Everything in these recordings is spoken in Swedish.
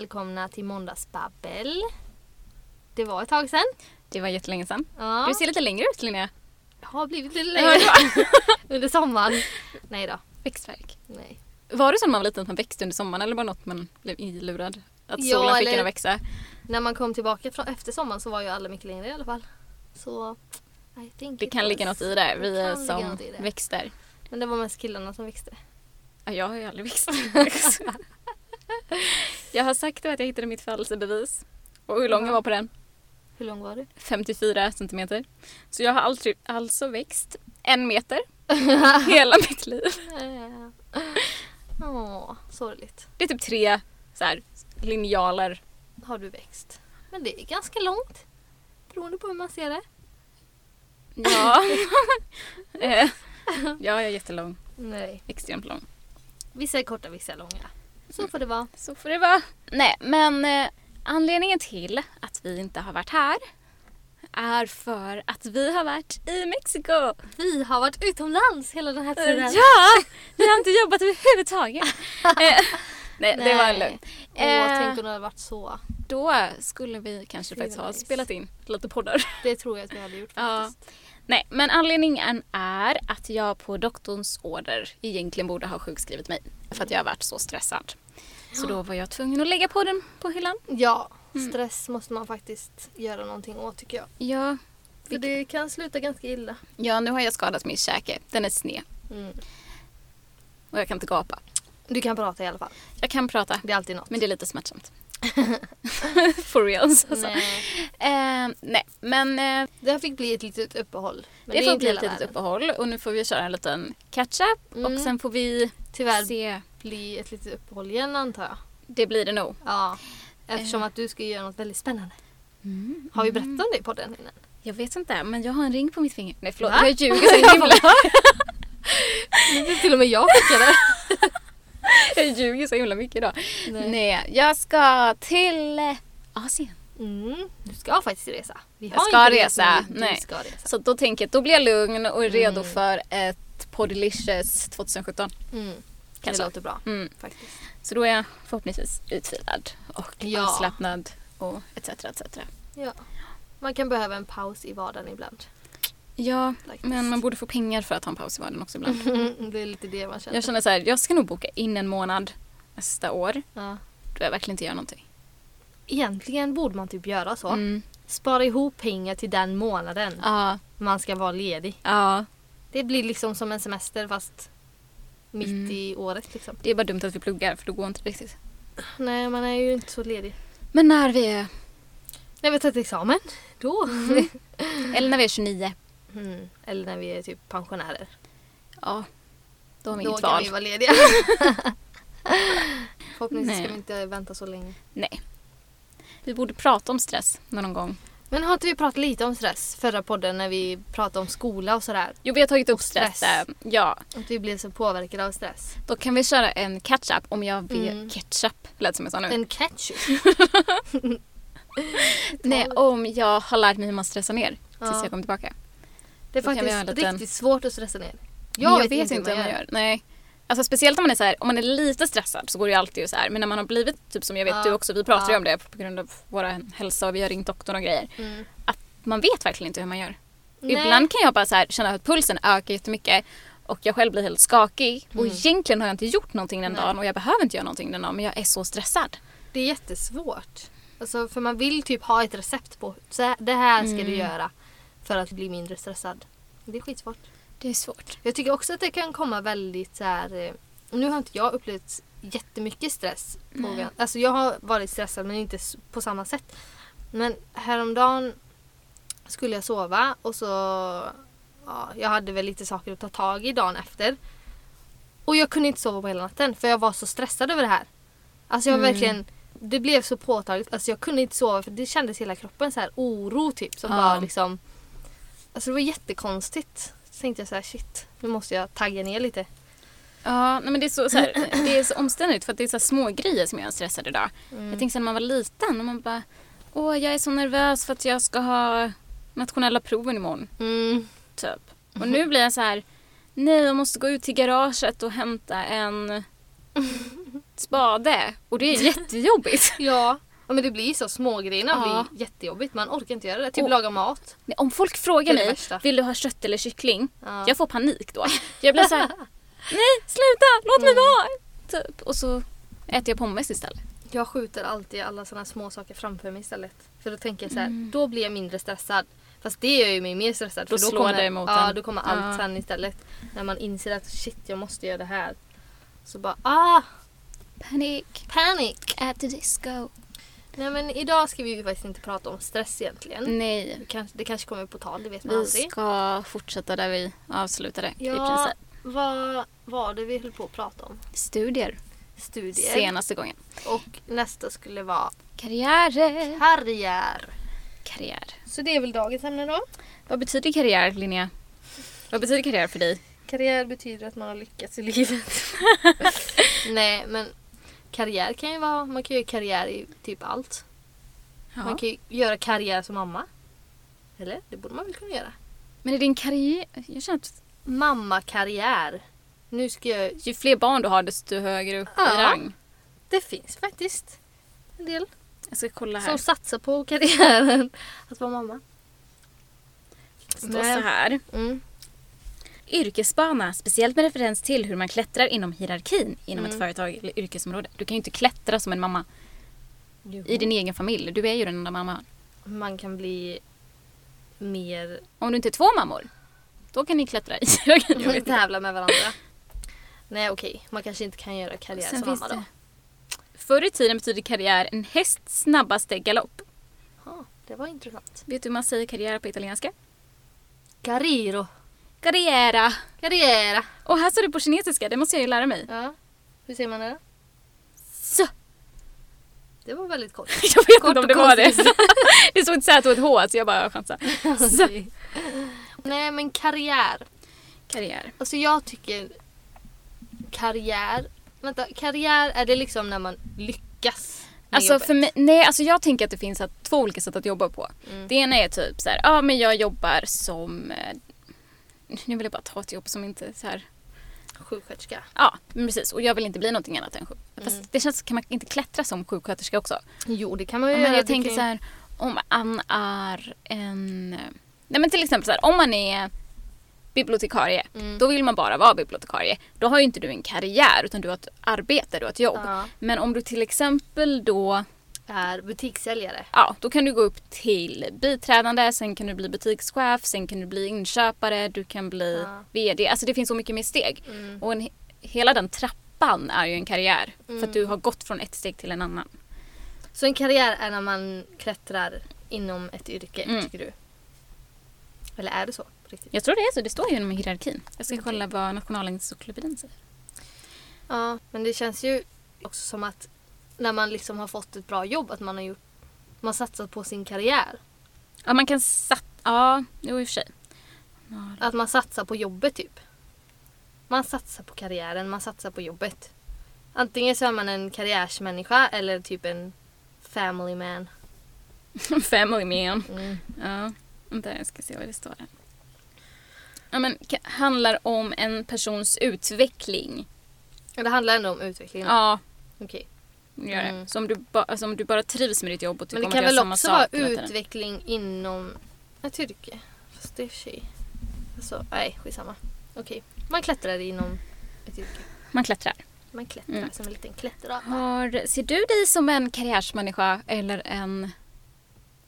välkomna till Måndagsbabbel. Det var ett tag sedan. Det var jättelänge sedan. Ja, Du ser lite längre ut Linnea. det har blivit lite längre under sommaren. Nej då. Växtverk. Nej. Var det så när man var liten att man växte under sommaren eller var det något man blev ilurad? Att Ja, solen fick en att växa? När man kom tillbaka från, efter sommaren så var ju alla mycket längre i alla fall. Så I think Det kan ligga was- något i det. Vi det ligga som det. växter. Men det var mest killarna som växte. Ja, jag har ju aldrig växt. jag har sagt att jag hittade mitt födelsebevis. Och hur lång jag var på den? Hur lång var du? 54 centimeter. Så jag har aldrig, alltså växt en meter hela mitt liv. Åh, sorgligt. Det är typ tre så här, linjaler. Har du växt? Men det är ganska långt. Beroende på hur man ser det. Ja. Eh, ja, jag är jättelång. Nej. Extremt lång. Vissa är korta, vissa är långa. Så får det vara. Så får det vara. Nej, men eh, anledningen till att vi inte har varit här är för att vi har varit i Mexiko. Vi har varit utomlands hela den här tiden. Ja! Vi har inte jobbat överhuvudtaget. Eh, Nej, det var lugnt. Åh, Eh, tänk om det hade varit så. Då skulle vi kanske faktiskt ha spelat in lite poddar. Det tror jag att vi hade gjort Ja. Nej, men anledningen är att jag på doktorns order egentligen borde ha sjukskrivit mig. För att jag har varit så stressad. Så då var jag tvungen att lägga på den på hyllan. Ja, Mm. stress måste man faktiskt göra någonting åt tycker jag. Ja, För det kan sluta ganska illa. ja nu har jag skadat min käke. Den är sned. Mm. Och jag kan inte gapa. Du kan prata i alla fall. Jag kan prata, Det är alltid något. men det är lite smärtsamt. For reals alltså. Nej. Eh, nej, men eh, Det här fick bli ett litet uppehåll. Men det får inte bli ett litet världen. uppehåll och nu får vi köra en liten catch-up Mm. och sen får vi Tyvärr se. bli ett litet uppehåll igen antar jag. Det blir det nog. Ja. Eftersom Eh. att du ska göra något väldigt spännande. Mm. Har vi berättat om det på den innan? Jag vet inte, men jag har en ring på mitt finger. Nej förlåt, Va? jag ljuger så himla. Till och med jag fick det. jag ljuger så himla mycket idag. Nej. Nej, jag ska till eh, Asien. Mm, du ska faktiskt resa. Vi Jag ska resa, nej. Ska resa. Så då tänker jag då blir jag lugn och redo Mm. för ett Poddilicious 2017. Mm. Det Kanske. låter bra Mm. faktiskt. Så då är jag förhoppningsvis utvilad och Ja. avslappnad och etc. etc. Ja. Man kan behöva en paus i vardagen ibland. Ja, Faktiskt. men man borde få pengar för att ha en paus i vardagen också ibland. det är lite det man känner. Jag känner så här, jag ska nog boka in en månad nästa år Ja. då jag verkligen inte gör någonting. Egentligen borde man typ göra så. Mm. Spara ihop pengar till den månaden Ja, man ska vara ledig. ja. Det blir liksom som en semester fast mitt Mm. i året liksom. Det är bara dumt att vi pluggar för då går inte riktigt. Nej, man är ju inte så ledig. Men när vi är, När vi har tagit examen, då. eller när vi är 29, Mm. Eller när vi är typ pensionärer. ja, då har vi Då inget kan val. vi vara lediga. Förhoppningsvis ska vi inte vänta så länge. Nej. Vi borde prata om stress någon gång. Men har inte vi pratat lite om stress förra podden när vi pratade om skola och sådär? Jo, vi har tagit upp stress. stress. Ja, Att vi blev så påverkade av stress. då kan vi köra en catch-up om jag vet Mm. ketchup. Lät som jag sa nu. En ketchup. Nej, om jag har lärt mig hur man stressar ner tills Ja. jag kommer tillbaka. Det är Då faktiskt en liten- riktigt svårt att stressa ner. Men jag, vet, inte hur man gör. Nej. Alltså speciellt om man är så här, om man är lite stressad så går det ju alltid så här. Men när man har blivit, typ som jag vet Ja. du också, vi pratar ju Ja. om det på grund av våra hälsa och vi har ringt doktorn och grejer. Mm. Man vet verkligen inte hur man gör. Nej. Ibland kan jag bara så här, känna att pulsen ökar jättemycket och jag själv blir helt skakig. Och Mm. egentligen har jag inte gjort någonting den Nej. dagen och jag behöver inte göra någonting den dagen men jag är så stressad. Det är jättesvårt. Alltså, för man vill typ ha ett recept på så det här ska du Mm. göra för att bli mindre stressad. Det är skitsvårt. Det är svårt. Jag tycker också att det kan komma väldigt så här. eh, Nu har inte jag upplevt jättemycket stress. På, alltså jag har varit stressad men inte på samma sätt. Men häromdagen skulle jag sova och så ja, jag hade väl lite saker att ta tag i dagen efter. Och jag kunde inte sova på hela natten för jag var så stressad över det här. Alltså jag Mm. verkligen det blev så påtagligt. Alltså jag kunde inte sova för det kändes i hela kroppen så här oro typ som Ja. bara liksom Alltså det var jättekonstigt. Så tänkte jag så här shit, nu måste jag tagga ner lite. Ja, nej, men det är så, så här, det är så omständigt för att det är så små grejer som gör en stressad idag. Mm. Jag tänkte sen när man var liten och man bara Åh, jag är så nervös för att jag ska ha nationella proven imorgon. Mm. Typ. Och nu blir jag så här Nej, jag måste gå ut till garaget och hämta en spade och det är jättejobbigt. Ja. Ja men det blir så, smågrejerna Ja. blir jättejobbigt. Man orkar inte göra det. Typ Och- laga mat. Om folk frågar mig, värsta. vill du ha kött eller kyckling? Ja. Jag får panik då. Jag blir så här, nej sluta, låt mig Mm. vara! Typ. Och så äter jag pommes istället. Jag skjuter alltid alla sådana små saker framför mig istället. För då tänker jag så här, Mm. då blir jag mindre stressad. Fast det gör ju mig mer stressad. Då för då slår kommer, det emot Ja, då kommer allt Ja. sen istället. När man inser att shit, jag måste göra det här. Så bara, ah, Panik panic! at the disco. Nej men idag ska vi ju faktiskt inte prata om stress egentligen. Nej, Det kanske, det kanske kommer på tal, det vet man vi aldrig. ska fortsätta där vi avslutade i Ja, princip. vad var det vi höll på att prata om? Studier, Studier. senaste gången. Och nästa skulle vara Karriärer. karriär. Karriär. Så det är väl dagens ämne då? Vad betyder karriär, Linnea? Vad betyder karriär för dig? Karriär betyder att man har lyckats i livet. Nej men karriär kan ju vara, man kan ju göra karriär i typ allt. Man Ja. kan ju göra karriär som mamma. Eller? Det borde man väl kunna göra. Men är din karriär... Jag känner att Mamma-karriär. Nu ska jag... ju fler barn du har desto högre upp Ja. i rang. Det finns faktiskt en del Jag ska kolla här. som satsar på karriären att vara mamma. Det står så här. Mm. Yrkesbana, speciellt med referens till hur man klättrar inom hierarkin inom ett Mm. företag eller yrkesområde. Du kan ju inte klättra som en mamma i din egen familj. Du är ju den enda mamman. Man kan bli mer... Om du inte är två mammor, då kan ni klättra i hierarkin. Tävla med varandra. Nej okej, man kanske inte kan göra karriär Sen som mamma då. det. Förr i tiden betyder karriär en hästs snabbaste galopp. Ja, det var intressant. Vet du hur man säger karriär på italienska? Carriro. Carriera. Carriera. Och här står det på kinesiska, det måste jag ju lära mig. Ja. Hur säger man det då? Så. Det var väldigt kort. Jag vet Kort inte om det var det. Det stod ett Z och ett H så jag bara chansar. Så. Nej men karriär. Karriär. Alltså jag tycker karriär. Vänta, karriär är det liksom när man lyckas med Alltså jobbet? för mig, nej alltså jag tänker att det finns att, två olika sätt att jobba på. Mm. Det ena är typ så här, ja men jag jobbar som, eh, nu vill jag bara ta ett jobb som inte så här, Sjuksköterska. ja precis och jag vill inte bli någonting annat än sjuk. Mm. Fast det känns, kan man inte klättra som sjuksköterska också? Jo det kan man ju Ja, göra. men jag tänker kan så här, om man är en, nej men till exempel så här, om man är bibliotekarie, Mm. då vill man bara vara bibliotekarie. Då har ju inte du en karriär utan du har ett arbete, du har ett jobb. Ja. Men om du till exempel då Är butikssäljare. Ja, då kan du gå upp till biträdande, sen kan du bli butikschef, sen kan du bli inköpare, du kan bli Ja. VD. Alltså det finns så mycket mer steg. Mm. Och en, hela den trappan är ju en karriär. För Mm. att du har gått från ett steg till en annan. Så en karriär är när man klättrar inom ett yrke, Mm. tycker du? Eller är det så? Riktigt? Jag tror det är så, det står ju inom hierarkin. Jag ska Okej. kolla vad Nationalencyklopedin säger. Ja, men det känns ju också som att när man liksom har fått ett bra jobb, att man har gjort man satsat på sin karriär. Ja, man kan satsa... Ja, jo i och för sig. Att man satsar på jobbet typ. Man satsar på karriären, man satsar på jobbet. Antingen så är man en karriärsmänniska eller typ en family man. Family man. Mm. Ja, vänta jag ska se vad det står här. Ja, men handlar om en persons utveckling. Ja, Det handlar ändå om utvecklingen. Ja, Okej. Det gör det. Mm. Så om du, ba, alltså om du bara trivs med ditt jobb och tycker Men det om kan att göra väl samma också vara sak hela tiden. utveckling inom ett yrke? Fast det är sig... Alltså, nej, skitsamma. Okej. Man klättrar inom ett yrke. Man klättrar. Man klättrar Mm. som en liten klätterapa. Har, ser du dig som en karriärsmänniska eller en...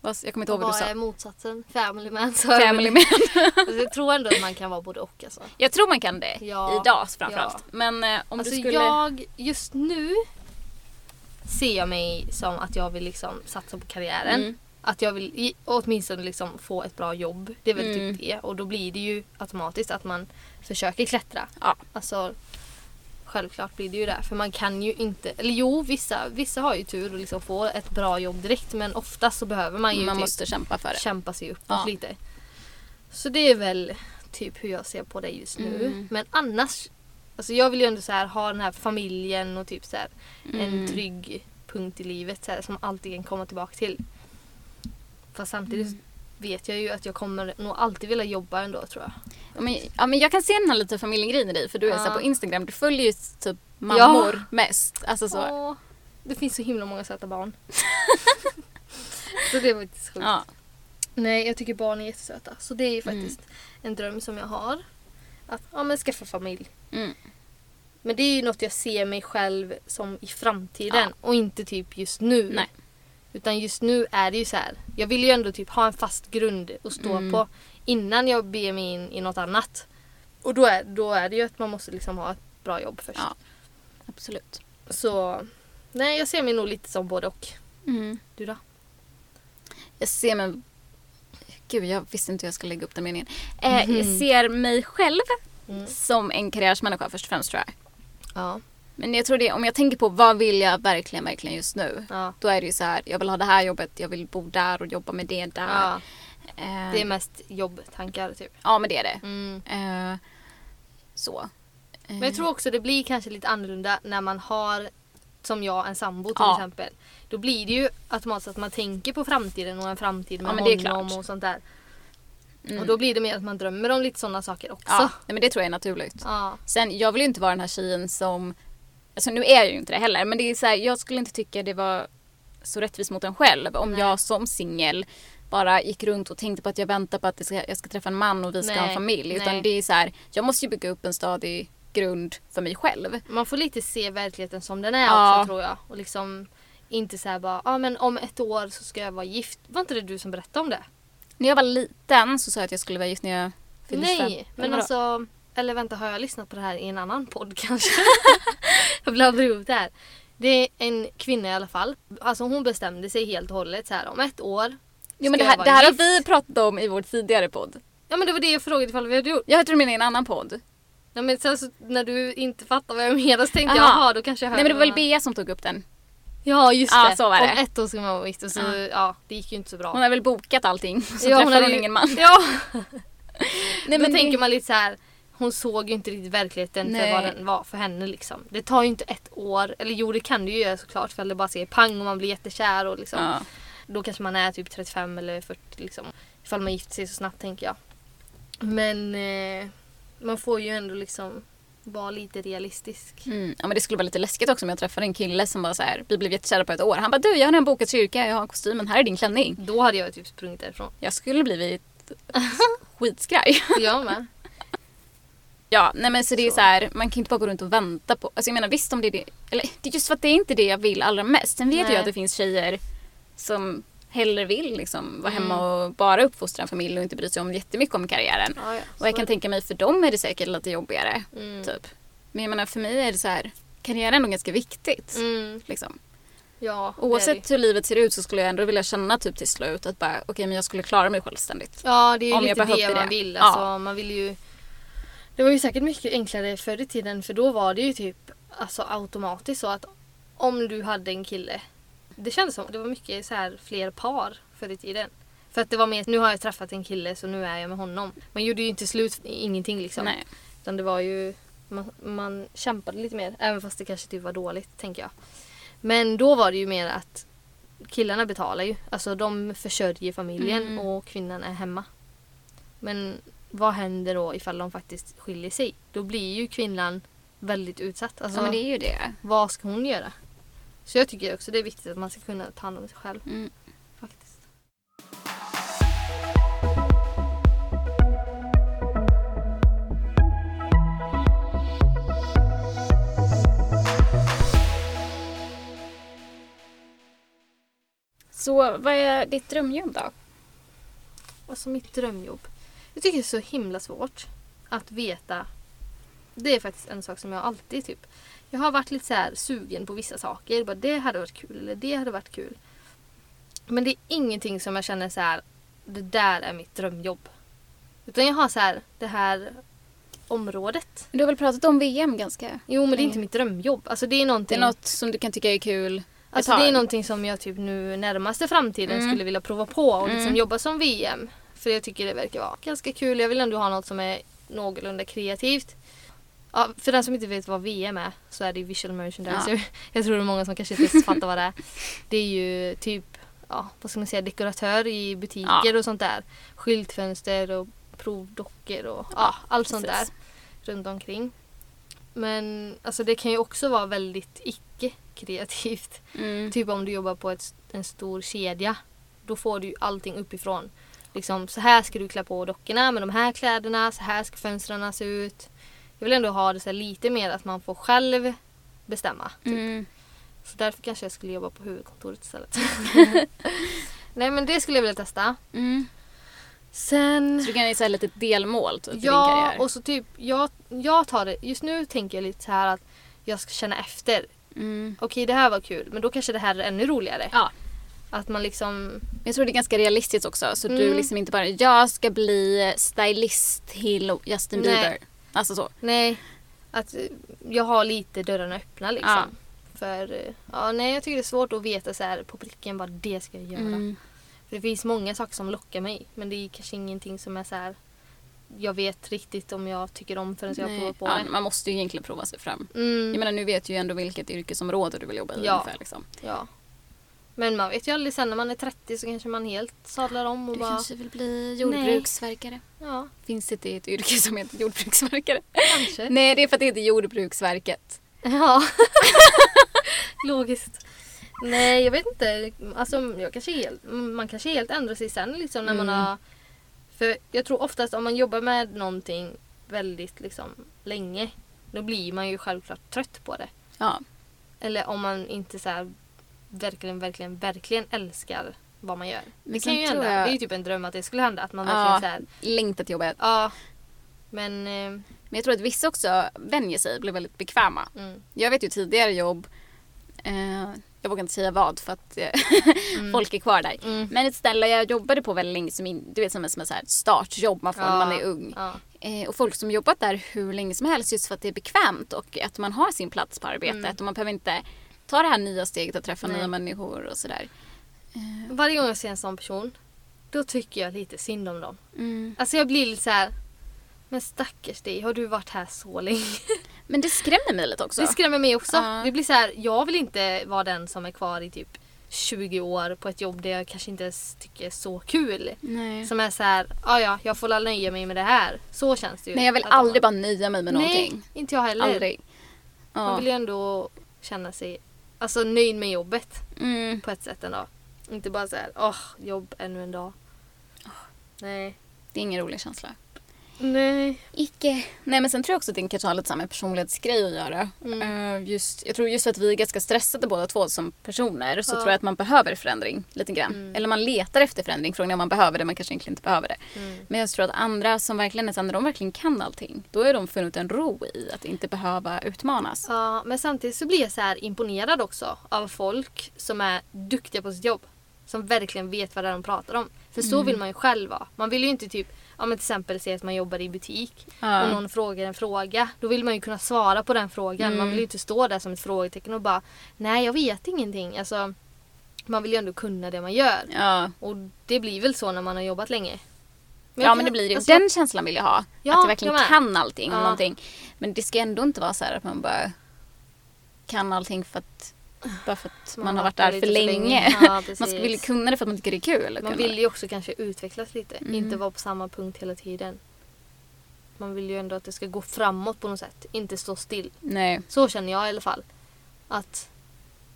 Vad, jag kommer inte ihåg vad Vad du är sa. motsatsen? Family man. Så Family man. Alltså, jag tror ändå att man kan vara både och. Alltså, Jag tror man kan det. Ja. Idag framförallt. Men eh, om alltså du skulle... jag, just nu ser jag mig som att jag vill liksom satsa på karriären. Mm. Att jag vill åtminstone liksom få ett bra jobb. Det är väl Mm. typ det. Och då blir det ju automatiskt att man försöker klättra. Ja. Alltså, självklart blir det ju det. För man kan ju inte, eller jo vissa, vissa har ju tur och liksom får ett bra jobb direkt men oftast så behöver man ju Man typ måste kämpa för det. kämpa sig uppåt Ja. lite. Så det är väl typ hur jag ser på det just nu. Mm. Men annars, alltså jag vill ju ändå så här, ha den här familjen och typ så här, en Mm. trygg punkt i livet så här, som alltid kan komma tillbaka till. Fast samtidigt Mm. vet jag ju att jag kommer nog alltid vilja jobba ändå tror jag. Ja men, ja men jag kan se den här lite familjegrejen i dig för du är Ja. så på Instagram, du följer ju typ mammor mest. Alltså så. Åh, det finns så himla många söta barn. så det var faktiskt sjukt. Ja. Nej, jag tycker barn är jättesöta. Så det är ju Mm. faktiskt en dröm som jag har. Att ja, men skaffa familj. Mm. Men det är ju något jag ser mig själv som i framtiden och inte typ just nu. Nej. Utan just nu är det ju så här. Jag vill ju ändå typ ha en fast grund att stå Mm. på innan jag beger mig in i något annat. Och då är, då är det ju att man måste liksom ha ett bra jobb först. Ja. Absolut. Så nej, jag ser mig nog lite som både och. Mm. Du då? Jag ser mig... Gud, jag visste inte hur jag skulle lägga upp den meningen. Eh, Mhm. ser mig själv Mm. som en karriärsmänniska först och främst tror jag. Ja. Men jag tror det, om jag tänker på vad vill jag verkligen, verkligen just nu. ja. Då är det ju så här, jag vill ha det här jobbet, jag vill bo där och jobba med det där. ja. Eh, Det är mest jobbtankar typ. Ja, men det är det. Mm. Eh, så. Men jag tror också det blir kanske lite annorlunda när man har som jag en sambo till Ja. exempel. Då blir det ju automatiskt att man tänker på framtiden och en framtid med Ja, honom och sånt där. Mm. Och då blir det mer att man drömmer om lite sådana saker också. Ja, nej, men det tror jag är naturligt. Ja. Sen, jag vill ju inte vara den här tjejen som... Alltså nu är jag ju inte det heller, men det är så här, jag skulle inte tycka det var så rättvist mot en själv om Nej. jag som singel bara gick runt och tänkte på att jag väntar på att det ska, jag ska träffa en man och vi ska ha Nej, en familj. Utan det är så här, jag måste ju bygga upp en stadig grund för mig själv. Man får lite se verkligheten som den är Ja. också tror jag. Och liksom inte säga bara, ja ah, men om ett år så ska jag vara gift. Var inte det du som berättade om det? När jag var liten så sa jag att jag skulle vara gift när jag fyllde 25. Nej, men Eller vadå? alltså eller vänta, har jag lyssnat på det här i en annan podd kanske? jag blandar ihop det här. Det är en kvinna i alla fall. Alltså hon bestämde sig helt och hållet så här om ett år. Jo men det här, det här har vi pratat om i vår tidigare podd. Ja men det var det jag frågade ifall vi hade gjort. Jag tror du menar i en annan podd. Ja, men sen så, när du inte fattar vad jag menar så tänkte jag Aha. jaha då kanske jag hör Nej men det var väl Bea som tog upp den. Ja just Ja, det. så var det. Om ett år ska man vara gift och så Ja. ja. det gick ju inte så bra. Hon har väl bokat allting. Så Ja, träffade hon, hade ju- ingen man. Ja, Nej, då men tänker det- man lite så här. Hon såg ju inte riktigt verkligheten för Nej. vad den var för henne liksom. Det tar ju inte ett år, eller jo det kan det ju göra såklart för det bara säger pang och man blir jättekär och liksom. Ja. Då kanske man är typ 35 eller 40 liksom. Ifall man gifter sig så snabbt tänker jag. Men eh, man får ju ändå liksom vara lite realistisk. Mm. ja men det skulle vara lite läskigt också om jag träffade en kille som bara så här, vi blev jättekära på ett år. Han bara du jag har redan bokat kyrka, jag har kostymen, här är din klänning. Då hade jag typ sprungit därifrån. Jag skulle blivit skitskraj. Jag med. Ja, nej men så det är Så. så här, man kan inte bara gå runt och vänta på, alltså jag menar visst om det är det, eller det är just för att det är inte det jag vill allra mest. Sen vet Nej. jag att det finns tjejer som hellre vill liksom vara hemma Mm. och bara uppfostra en familj och inte bry sig om jättemycket om karriären. Ja, ja, Och jag kan tänka mig för dem är det säkert lite jobbigare. det. mm. Typ. Men jag menar för mig är det så här, karriär är ändå ganska viktigt. Mm. Liksom. Ja, Oavsett hur livet ser ut så skulle jag ändå vilja känna typ till slut att bara okej men jag skulle klara mig självständigt. Ja, det är ju Om lite det man det. vill. Ja. Alltså, man vill ju... Det var ju säkert mycket enklare förr i tiden för då var det ju typ alltså, automatiskt så att om du hade en kille. Det kändes som det var mycket så här fler par förr i tiden. För att det var mer nu har jag träffat en kille så nu är jag med honom. Man gjorde ju inte slut ingenting liksom. Nej. Utan det var ju man, man kämpade lite mer även fast det kanske typ var dåligt tänker jag. Men då var det ju mer att killarna betalar ju. Alltså de försörjer familjen Mm. och kvinnan är hemma. Men vad händer då ifall de faktiskt skiljer sig? Då blir ju kvinnan väldigt utsatt. Alltså, Ja men det är ju det. Vad ska hon göra? Så jag tycker också det är viktigt att man ska kunna ta hand om sig själv. Mm. Faktiskt. Så vad är ditt drömjobb då? Alltså mitt drömjobb. Jag tycker det är så himla svårt att veta. Det är faktiskt en sak som jag alltid typ. Jag har varit lite så här sugen på vissa saker. Bara, det hade varit kul eller det hade varit kul. Men det är ingenting som jag känner så här. Det där är mitt drömjobb. Utan jag har så här det här området. Du har väl pratat om VM ganska? Jo men det är inte mitt drömjobb. Alltså det är Det någonting. är något som du kan tycka är kul Alltså det är någonting som jag typ nu närmaste framtiden Mm. skulle vilja prova på och liksom Mm. jobba som VM. För jag tycker det verkar vara ganska kul. Jag vill ändå ha något som är någorlunda kreativt. Ja, för den som inte vet vad VM är så är det visual merchandiser. Jag tror det är många som kanske inte fattar vad det är. Det är ju typ, ja, vad ska man säga, dekoratör i butiker Ja. och sånt där. Skyltfönster och provdockor och ja, allt sånt där runt omkring. Men alltså det kan ju också vara väldigt icke-kreativt. Mm. Typ om du jobbar på ett, en stor kedja. Då får du ju allting uppifrån. Liksom, så här ska du klä på dockorna med de här kläderna. Så här ska fönstren se ut. Jag vill ändå ha det så lite mer att man får själv bestämma. Typ. Mm. Så därför kanske jag skulle jobba på huvudkontoret istället. Nej men det skulle jag vilja testa. Mm. Sen... Så du kan ju säga lite delmål typ, i din Ja, karriär. och så typ jag, jag tar det. Just nu tänker jag lite så här att jag ska känna efter. Mm. Okej det här var kul men då kanske det här är ännu roligare. Ja. Att man liksom... Jag tror det är ganska realistiskt också. Så du Mm. liksom inte bara, jag ska bli stylist till Justin Nej. Alltså så. Nej. Att eh, jag har lite dörrarna öppna liksom. Ja. För eh, ja, nej, jag tycker det är svårt att veta så här på pricken vad det ska jag göra. Mm. För det finns många saker som lockar mig. Men det är kanske ingenting som är så här. Jag vet riktigt om jag tycker om förrän jag har Nej. provat på Ja, det. man måste ju egentligen prova sig fram. Mm, Jag menar nu vet du ju ändå vilket yrkesområde du vill jobba i Ja. ungefär. Liksom. ja. Men man vet ju aldrig sen när man är 30 så kanske man helt sadlar om och Du bara... kanske vill bli jordbruksverkare. Ja, Finns det ett yrke som heter jordbruksverkare? kanske. Nej, det är för att det heter Jordbruksverket. Ja. Logiskt. Nej, jag vet inte. Alltså, jag kanske helt, man kanske helt ändrar sig sen liksom när man Mm. har... För jag tror oftast om man jobbar med någonting väldigt liksom länge då blir man ju självklart trött på det. Ja. Eller om man inte så här verkligen, verkligen, verkligen älskar vad man gör. Men Det kan ju hända. jag- Det är ju typ en dröm att det skulle hända. Att man Ja. verkligen så här, Längtar till jobbet. ja. Men, eh, Men jag tror att vissa också vänjer sig blir väldigt bekväma. mm, Jag vet ju tidigare jobb, eh, jag vågar inte säga vad för att eh, mm, folk är kvar där. mm, Men ett ställe jag jobbade på väldigt länge som, in, du vet, som ett som ett så här startjobb man får när Ja. man är ung. ja. Eh, och folk som jobbat där hur länge som helst just för att det är bekvämt och att man har sin plats på arbetet Mm. och man behöver inte ta det här nya steget att träffa Nej. nya människor och sådär. Varje gång jag ser en sån person då tycker jag lite synd om dem. Mm. Alltså jag blir lite så här. Men stackars dig, har du varit här så länge? Men det skrämmer mig lite också. Det skrämmer mig också. Ja. Det blir så här, jag vill inte vara den som är kvar i typ 20 år på ett jobb där jag kanske inte ens tycker är så kul. Nej. Som är så här, ja ja, jag får väl nöja mig med det här. Så känns det ju. Nej jag vill aldrig man- bara nöja mig med Nej, någonting. inte jag heller. Aldrig. Man Ja. vill ju ändå känna sig alltså, nöjd med jobbet Mm. på ett sätt ändå. Inte bara så här, åh, jobb ännu en dag. Nej. Det är ingen rolig känsla. Nej. Icke. Nej men sen tror jag också att det kanske har lite samma personlighetsgrej att göra. Mm. Eh, just, jag tror just för att vi är ganska stressade båda två som personer så Ja. tror jag att man behöver förändring lite grann. Mm. Eller man letar efter förändring från när man behöver det men kanske egentligen inte behöver det. Mm. Men jag tror att andra som verkligen är när de verkligen kan allting då är de funnit en ro i att inte behöva utmanas. Ja, men samtidigt så blir jag så här imponerad också av folk som är duktiga på sitt jobb. Som verkligen vet vad det är de pratar om. För så Mm. vill man ju själv vara. Man vill ju inte typ, ja men till exempel säga att man jobbar i butik Ja. och någon frågar en fråga. Då vill man ju kunna svara på den frågan. Mm. Man vill ju inte stå där som ett frågetecken och bara nej jag vet ingenting. Alltså, man vill ju ändå kunna det man gör. Ja. Och det blir väl så när man har jobbat länge. jag ja kan- men det blir det. alltså- Den känslan vill jag ha. Ja, att jag verkligen jag kan allting Ja. någonting. Men det ska ändå inte vara så här att man bara kan allting för att, bara för att man, har varit där för länge. Ja, man vilja kunna det för att man tycker det är kul. Man vill ju också kanske utvecklas lite. Mm. Inte vara på samma punkt hela tiden. Man vill ju ändå att det ska gå framåt på något sätt. Inte stå still. Nej. Så känner jag i alla fall. Att,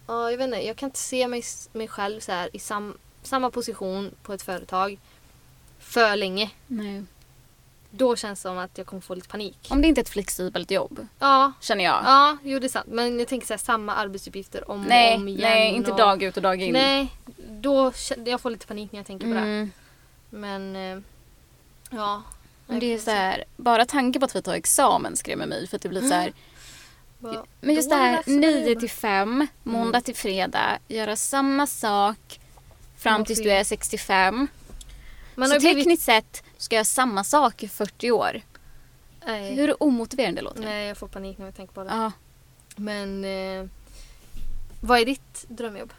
ja jag vet inte, jag kan inte se mig, mig själv så här i sam, samma position på ett företag för länge. Nej. Då känns det som att jag kommer få lite panik. Om det inte är ett flexibelt jobb, Ja, känner jag. ja jo det är sant. Men jag tänker så här, samma arbetsuppgifter om nej, och om igen. nej, inte och, dag ut och dag in. Nej, då känner jag får lite panik när jag tänker på det. Mm. Men, eh, ja. Det är så här, bara tanken på att vi tar examen skrämmer mig för att det blir så här. Men just det här läser jag 9 jobba. till 5, måndag till fredag, göra samma sak fram tills du är 65. Man så har blivit... tekniskt sett ska jag göra samma sak i 40 år. Nej. Hur omotiverande det låter. Nej, jag får panik när jag tänker på det. Ja, Men eh, vad är ditt drömjobb?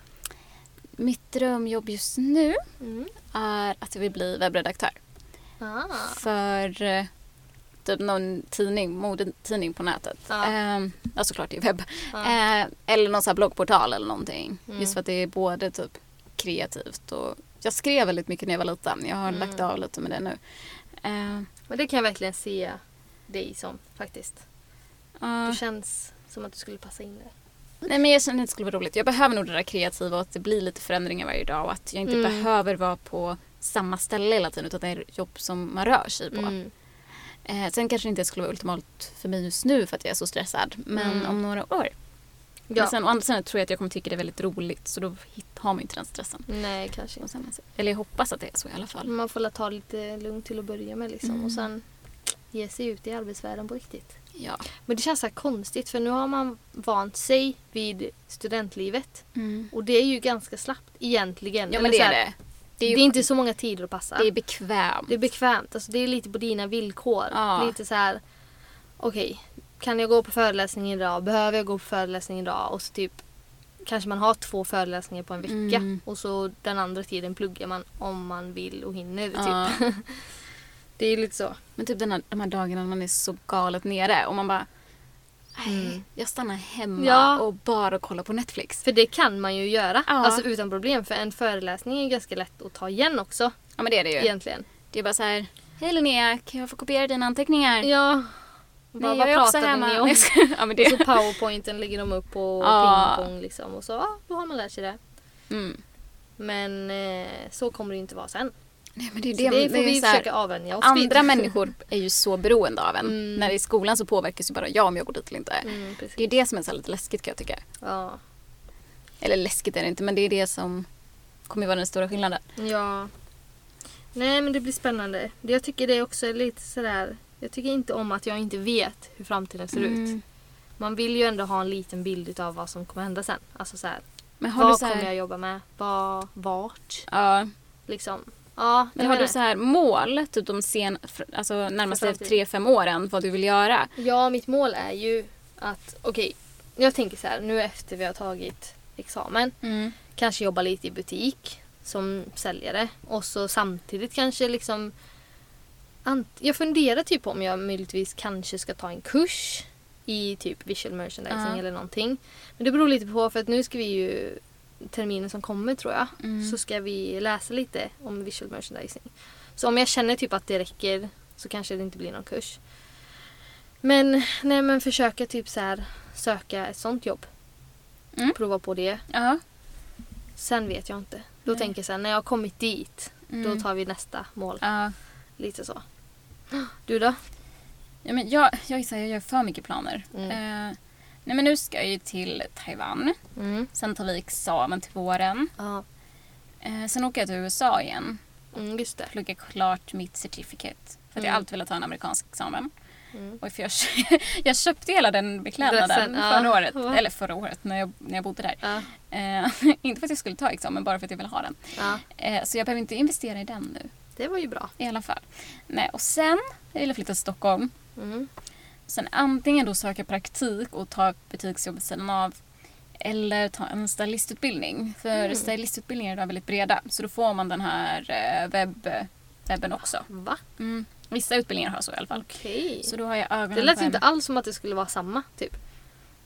mitt drömjobb just nu Mm. är att jag vill bli webbredaktör. Ah. För eh, typ någon tidning, modetidning på nätet. Ja. Eh, ja såklart det är webb. Ja. Eh, eller någon sån här bloggportal eller någonting. Mm. Just för att det är både typ kreativt och jag skrev väldigt mycket när jag var liten. Jag har Mm. lagt av lite med det nu. Eh, Men det kan jag verkligen se dig som faktiskt. Ja. Det känns som att du skulle passa in där. Nej men jag känner att det skulle vara roligt. Jag behöver nog det där kreativa och att det blir lite förändringar varje dag och att jag inte Mm. behöver vara på samma ställe hela tiden utan det är jobb som man rör sig på. Mm. Eh, sen kanske det inte skulle vara ultimat för mig just nu för att jag är så stressad. Men Mm. om några år. Ja. Men sen å andra sidan tror jag att jag kommer tycka det är väldigt roligt så då har man inte den stressen. Nej, kanske inte. sätt. Eller jag hoppas att det är så i alla fall. Man får la ta lite lugnt till att börja med liksom. Mm. Och sen ge sig ut i arbetsvärlden på riktigt. Ja. Men det känns så konstigt för nu har man vant sig vid studentlivet. Mm. Och det är ju ganska slappt egentligen. Ja men det är här, det. Det är, är, ju, inte så många tider att passa. det är bekvämt. Det är bekvämt. Alltså det är lite på dina villkor. Ja. Lite så här. Okej, kan jag gå på föreläsning idag? Behöver jag gå på föreläsning idag? Och så typ kanske man har två föreläsningar på en vecka. Mm. Och så den andra tiden pluggar man om man vill och hinner. Ja. Typ. det är lite så. Men typ den här, de här dagarna man är så galet nere och man bara Mm. jag stannar hemma Ja. och bara kollar på Netflix. För det kan man ju göra. Ja. Alltså utan problem. För en föreläsning är ganska lätt att ta igen också. Ja men det är det ju. Egentligen. Det är bara så här. Hej Linnea, kan jag få kopiera dina anteckningar? Ja. Bara, Nej, jag är också hemma. ni om? Ja men det. Och så powerpointen lägger de upp på Ja. pingpong liksom. Och så ja, då har man lärt sig det. Mm. Men eh, så kommer det inte vara sen. Nej, men det är Så det, det, får är vi här, försöka avvänja oss vid. Andra människor är ju så beroende av en. Mm. När i skolan så påverkas ju bara jag om jag går dit eller inte. Mm. Det är det som är så lite läskigt kan jag tycka. Ja. Eller läskigt är det inte men det är det som kommer vara den stora skillnaden. ja. Nej men det blir spännande. Det- Jag tycker det också är lite sådär. Jag tycker inte om att jag inte vet hur framtiden ser ut. Mm. Man vill ju ändå ha en liten bild av vad som kommer hända sen. Alltså så här, Men har du vad så här, kommer jag jobba med? Vad, vart? ja, Liksom. Ja, men har du så här mål, typ de sen, alltså närmaste tre, fem åren, vad du vill göra? Ja, mitt mål är ju att, okej, jag tänker så här, nu efter vi har tagit examen, kanske jobba lite i butik som säljare och så samtidigt kanske liksom jag funderar typ på om jag möjligtvis kanske ska ta en kurs i typ visual merchandising Ja. eller någonting. Men det beror lite på för att nu ska vi ju terminen som kommer tror jag Mm. så ska vi läsa lite om visual merchandising. Så om jag känner typ att det räcker så kanske det inte blir någon kurs. Men nej men försöka typ så här söka ett sånt jobb. Mm. Prova på det. Ja. Sen vet jag inte. Då Nej. tänker jag så här, när jag har kommit dit Mm. då tar vi nästa mål. ja. Lite så. Du då? Ja, men jag, jag, jag gör för mycket planer. Mm. Eh, nej, men nu ska jag ju till Taiwan. Mm. Sen tar vi examen till våren. Ja, Eh, sen åker jag till USA igen. mm, just det. Pluggar klart mitt certificate. För att jag Mm. alltid velat ta en amerikansk examen. Mm. Och för jag, jag köpte hela den beklädnaden ja. förra året. Va? Eller förra året när jag, när jag bodde där. Ja, Eh, inte för att jag skulle ta examen, bara för att jag ville ha den. ja, Eh, så jag behöver inte investera i den nu. Det var ju bra. I alla fall. Nej, och sen jag vill jag flytta till Stockholm. Mm. Sen antingen då söka praktik och ta ett butiksjobb vid sidan av. Eller ta en stylistutbildning. För Mm. stylistutbildningar är idag väldigt breda. Så då får man den här eh, webb, webben också. Va? Mm. Vissa utbildningar har så i alla fall. Okej. Så då har jag ögonen Det lät inte alls som att det skulle vara samma typ.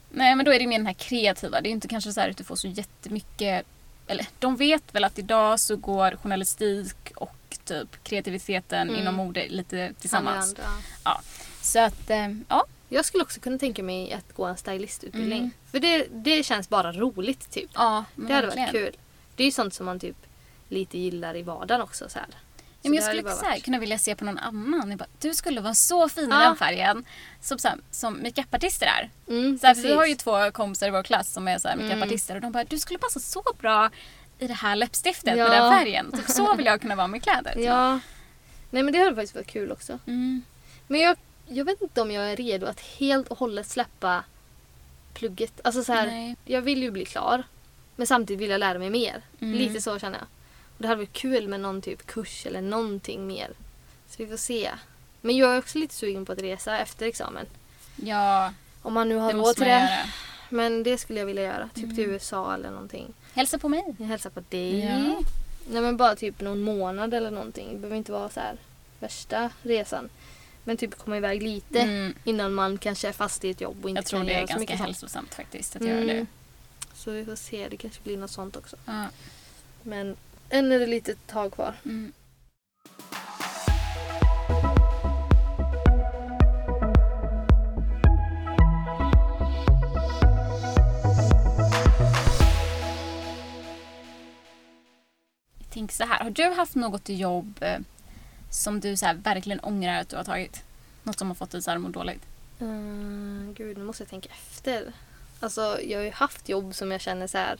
Nej men då är det mer den här kreativa. Det är inte kanske så här att du får så jättemycket... Eller de vet väl att idag så går journalistik och typ kreativiteten Mm. inom mode lite tillsammans. hand, ja. Så att eh, ja. Jag skulle också kunna tänka mig att gå en stylistutbildning. Mm. För det, det känns bara roligt typ. ja Det hade varit kul. Det är ju sånt som man typ lite gillar i vardagen också. Så här. Ja, men jag skulle så här, kunna vilja se på någon annan. Jag bara, du skulle vara så fin i Ja. den färgen. Som, så här, som makeupartister är. Mm, Så här, vi har ju två kompisar i vår klass som är så här Mm. makeupartister och de bara, du skulle passa så bra i det här läppstiftet Ja. med den färgen. Typ så vill jag kunna vara med kläder. typ. Ja. Nej men det hade faktiskt varit kul också. Mm. Men jag, jag vet inte om jag är redo att helt och hållet släppa plugget. Alltså så här, Nej. jag vill ju bli klar. Men samtidigt vill jag lära mig mer. Mm. Lite så känner jag. Och det hade varit kul med någon typ kurs eller någonting mer. Så vi får se. Men jag är också lite sugen på att resa efter examen. Ja, Om man nu har råd till det. Men det skulle jag vilja göra. Typ till Mm. USA eller någonting. Hälsa på mig. Jag hälsar på dig. Ja. Nej men bara typ någon månad eller någonting. Det behöver inte vara så här värsta resan. Men typ komma iväg lite Mm. innan man kanske är fast i ett jobb och inte Jag tror kan det är göra så ganska mycket sånt. hälsosamt faktiskt att göra det. Mm. Så vi får se, det kanske blir något sånt också. Ja. Men än är det lite tag kvar. Mm. Tänker så här. Har du haft något jobb eh, som du så här, verkligen ångrar att du har tagit? Något som har fått dig så här att må dåligt? Mm, gud, nu måste jag tänka efter. Alltså, jag har ju haft jobb som jag känner så här.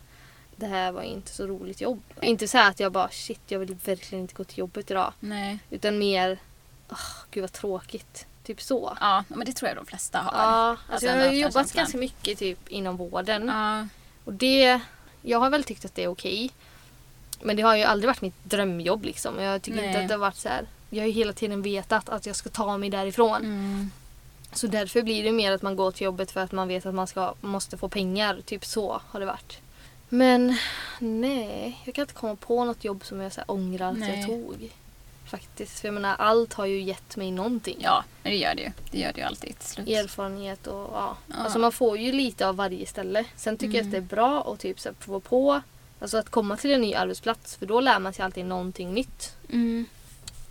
Det här var inte så roligt jobb. Inte så att jag bara shit, jag vill verkligen inte gå till jobbet idag. Nej. Utan mer, åh, gud vad tråkigt. Typ så. Ja, men det tror jag de flesta har. Ja, alltså, Alltså jag har jobbat ganska mycket typ inom vården. Ja. Och det, jag har väl tyckt att det är okej. Men det har ju aldrig varit mitt drömjobb liksom. Jag tycker inte Nej. att det har varit så här. Jag har ju hela tiden vetat att jag ska ta mig därifrån. Mm. Så därför blir det mer att man går till jobbet för att man vet att man ska, måste få pengar. Typ så har det varit. Men nej, jag kan inte komma på något jobb som jag så här ångrar att Nej. jag tog. Faktiskt. För jag menar, allt har ju gett mig någonting. ja, men det gör det ju. Det gör det ju alltid till slut. Erfarenhet och ja. Ja. Alltså man får ju lite av varje ställe. Sen tycker jag att det är bra att typ så här prova på. Alltså att komma till en ny arbetsplats för då lär man sig alltid någonting nytt. Mm.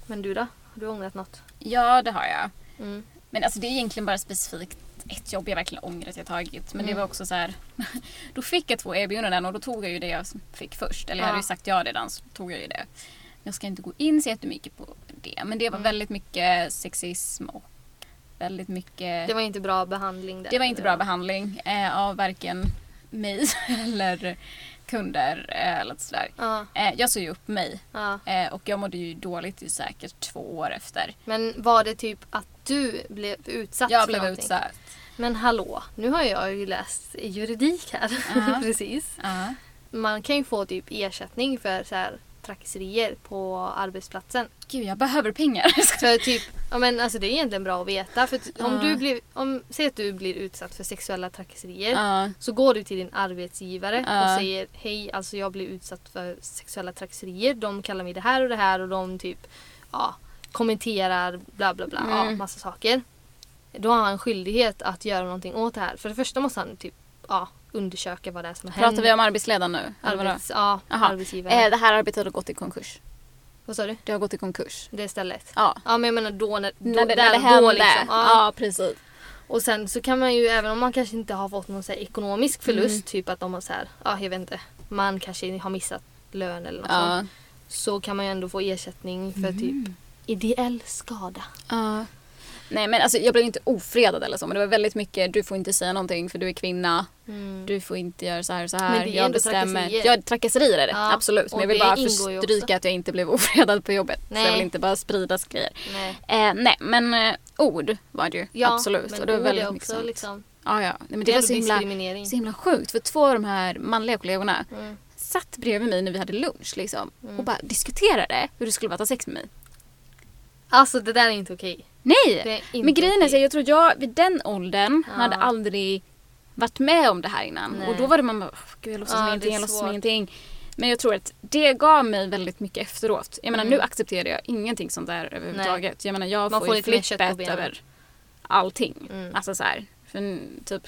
Men du då? Har du ångrat något? Ja, det har jag. Mm. Men alltså det är egentligen bara specifikt ett jobb jag verkligen ångrar att jag tagit. Men det Mm. var också så här. Då fick jag två erbjudanden och då tog jag ju det jag fick först. Eller jag Ja. hade ju sagt ja redan så tog jag ju det. Jag ska inte gå in så jättemycket på det. Men det var Mm. väldigt mycket sexism och väldigt mycket... Det var inte bra behandling där. Det var inte bra behandling eh, av varken mig eller kunder eh, eller sådär. Ja, Eh, jag såg ju upp mig ja. eh, och jag mådde ju dåligt i säkert två år efter. Men var det typ att du blev utsatt Jag blev någonting? utsatt. Men hallå, nu har jag ju läst juridik här. Ja. Precis. Man kan ju få typ ersättning för så här trakasserier på arbetsplatsen. Gud, jag behöver pengar. För typ, ja men alltså det är egentligen bra att veta. För om Ja. du blir, om, säg att du blir utsatt för sexuella trakasserier. Ja. Så går du till din arbetsgivare Ja. och säger hej, alltså jag blir utsatt för sexuella trakasserier. De kallar mig det här och det här och de typ ja, kommenterar bla bla bla, ja, Mm. massa saker. Då har han skyldighet att göra någonting åt det här. För det första måste han typ ja, undersöka vad det är som har hänt. Pratar vi om arbetsledaren nu? Arbets, ja, Jaha. arbetsgivare. Eh, det här arbetet har gått i konkurs. Vad sa du? Det har gått i konkurs. Det stället? Ja. Ja men jag menar då när, då, När det, där när det hände. liksom. Ja. Ja, precis. Och sen så kan man ju även om man kanske inte har fått någon så ekonomisk förlust, Mm. typ att de har så här, ja jag vet inte, man kanske har missat lön eller något sånt. Ja. Så kan man ju ändå få ersättning för Mm. typ ideell skada. Ja. Nej men alltså jag blev inte ofredad eller så men det var väldigt mycket du får inte säga någonting för du är kvinna. Mm. Du får inte göra så här och så Men här. det är jag bestämmer. trakasserier. Ja trakasserier är det. Ja, Absolut. Men jag vill bara förstryka att jag inte blev ofredad på jobbet. Så Nej. jag vill inte bara sprida grejer. Nej. Eh, nej men eh, ord var det ju. Ja, Absolut. men och det var väldigt mycket också liksom, Ja, ja. Nej, men det det var så himla, så himla sjukt. För två av de här manliga kollegorna Mm. satt bredvid mig när vi hade lunch liksom, Mm. och bara diskuterade hur det skulle vara att ha sex med mig. Alltså det där är inte okej. Nej! Men grejen är så jag tror jag vid den åldern Ja. hade aldrig varit med om det här innan. Nej. Och då var det man bara, "Åh, gud jag låtsas Ja, ingenting, jag låtsas ingenting. Men jag tror att det gav mig väldigt mycket efteråt. Jag menar Mm. nu accepterar jag ingenting sånt där överhuvudtaget. Jag menar jag Man får, får ju flippet över allting. Mm. Alltså så här, för typ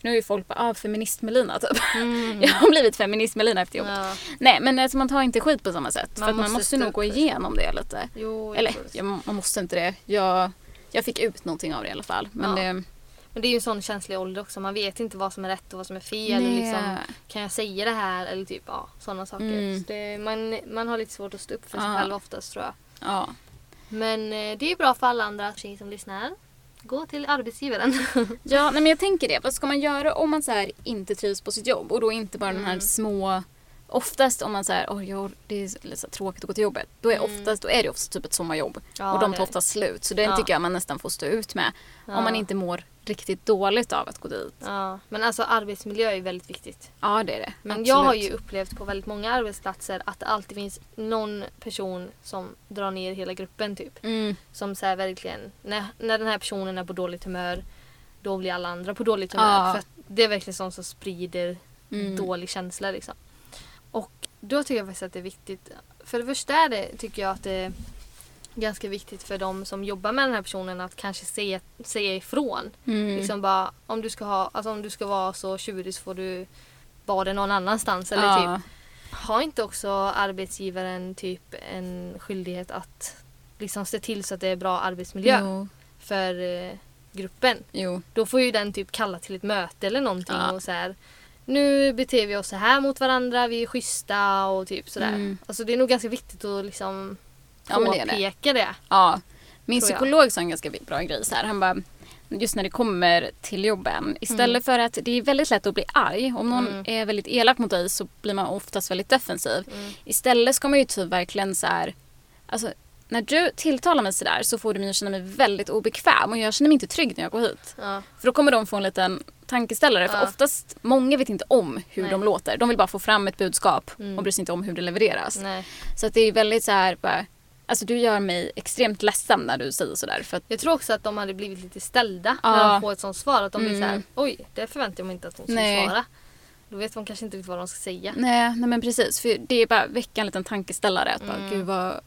nu är ju folk bara, ah, feminist-Melina typ. Mm. Jag har blivit feminist-Melina efter jobbet. Ja. Nej men alltså, man tar inte skit på samma sätt. Man för att man måste måste nog gå igenom det lite. Jo, Eller jag, man måste inte det. Jag, jag fick ut någonting av det i alla fall. Men Ja. det, Men det är ju en sån känslig ålder också. Man vet inte vad som är rätt och vad som är fel. Nej. Liksom, kan jag säga det här? Eller typ ja, sådana saker. Mm. Så det, man, man har lite svårt att stå upp för sig Ja. själv oftast tror jag. ja. Men eh, det är bra för alla andra tjejer som lyssnar. Gå till arbetsgivaren. Ja, nej, men jag tänker det. Vad ska man göra om man så här inte trivs på sitt jobb? Och då inte bara den här Mm. små... Oftast om man säger oh, jag, det är lite tråkigt att gå till jobbet. Då är, Mm. oftast, då är det oftast typ ett sommarjobb. Ja, och de tar är det. ofta slut. Så den Ja. tycker jag man nästan får stå ut med. Ja. Om man inte mår riktigt dåligt av att gå dit. Ja, men alltså arbetsmiljö är väldigt viktigt. Ja, det är det. Men Absolut. jag har ju upplevt på väldigt många arbetsplatser att det alltid finns någon person som drar ner hela gruppen typ. Mm. Som här verkligen, när, när den här personen är på dåligt humör då blir alla andra på dåligt humör. För det är verkligen sånt som sprider Mm. dålig känsla liksom. Då tycker jag faktiskt att det är viktigt. För det första är det, tycker jag att det är ganska viktigt för de som jobbar med den här personen att kanske säga, säga ifrån. Mm. Liksom bara, om du ska ha, alltså om du ska vara så tjurig så får du vara det någon annanstans. Eller ja. typ, har inte också arbetsgivaren typ en skyldighet att liksom se till så att det är bra arbetsmiljö Jo. för eh, gruppen? jo. Då får ju den typ kalla till ett möte eller någonting Ja. och så här, nu beter vi oss så här mot varandra, vi är schyssta och typ sådär. Mm. Alltså det är nog ganska viktigt att liksom Ja, men det det. påpeka det. Ja. Min psykolog sa en ganska bra grej så här. Han bara, just när det kommer till jobben. Istället för att det är väldigt lätt att bli arg. Om någon Mm. är väldigt elak mot dig så blir man oftast väldigt defensiv. Mm. Istället ska man ju typ verkligen så här, alltså när du tilltalar mig sådär så får du mig att känna mig väldigt obekväm och jag känner mig inte trygg när jag går hit. Ja. För då kommer de få en liten tankeställare. För Ja. oftast, många vet inte om hur Nej. de låter. De vill bara få fram ett budskap Mm. och bryr sig inte om hur det levereras. Nej. Så att det är väldigt så här, bara, alltså du gör mig extremt ledsen när du säger sådär. För att, Jag tror också att de hade blivit lite ställda Ja. när de får ett sånt svar. Att de blir Mm. så här, oj, det förväntar jag mig inte att hon skulle Nej. svara. Då vet de kanske inte riktigt vad de ska säga. nej, nej men precis. För det är bara väcka en liten tankeställare. Att bara, Mm. gud vad,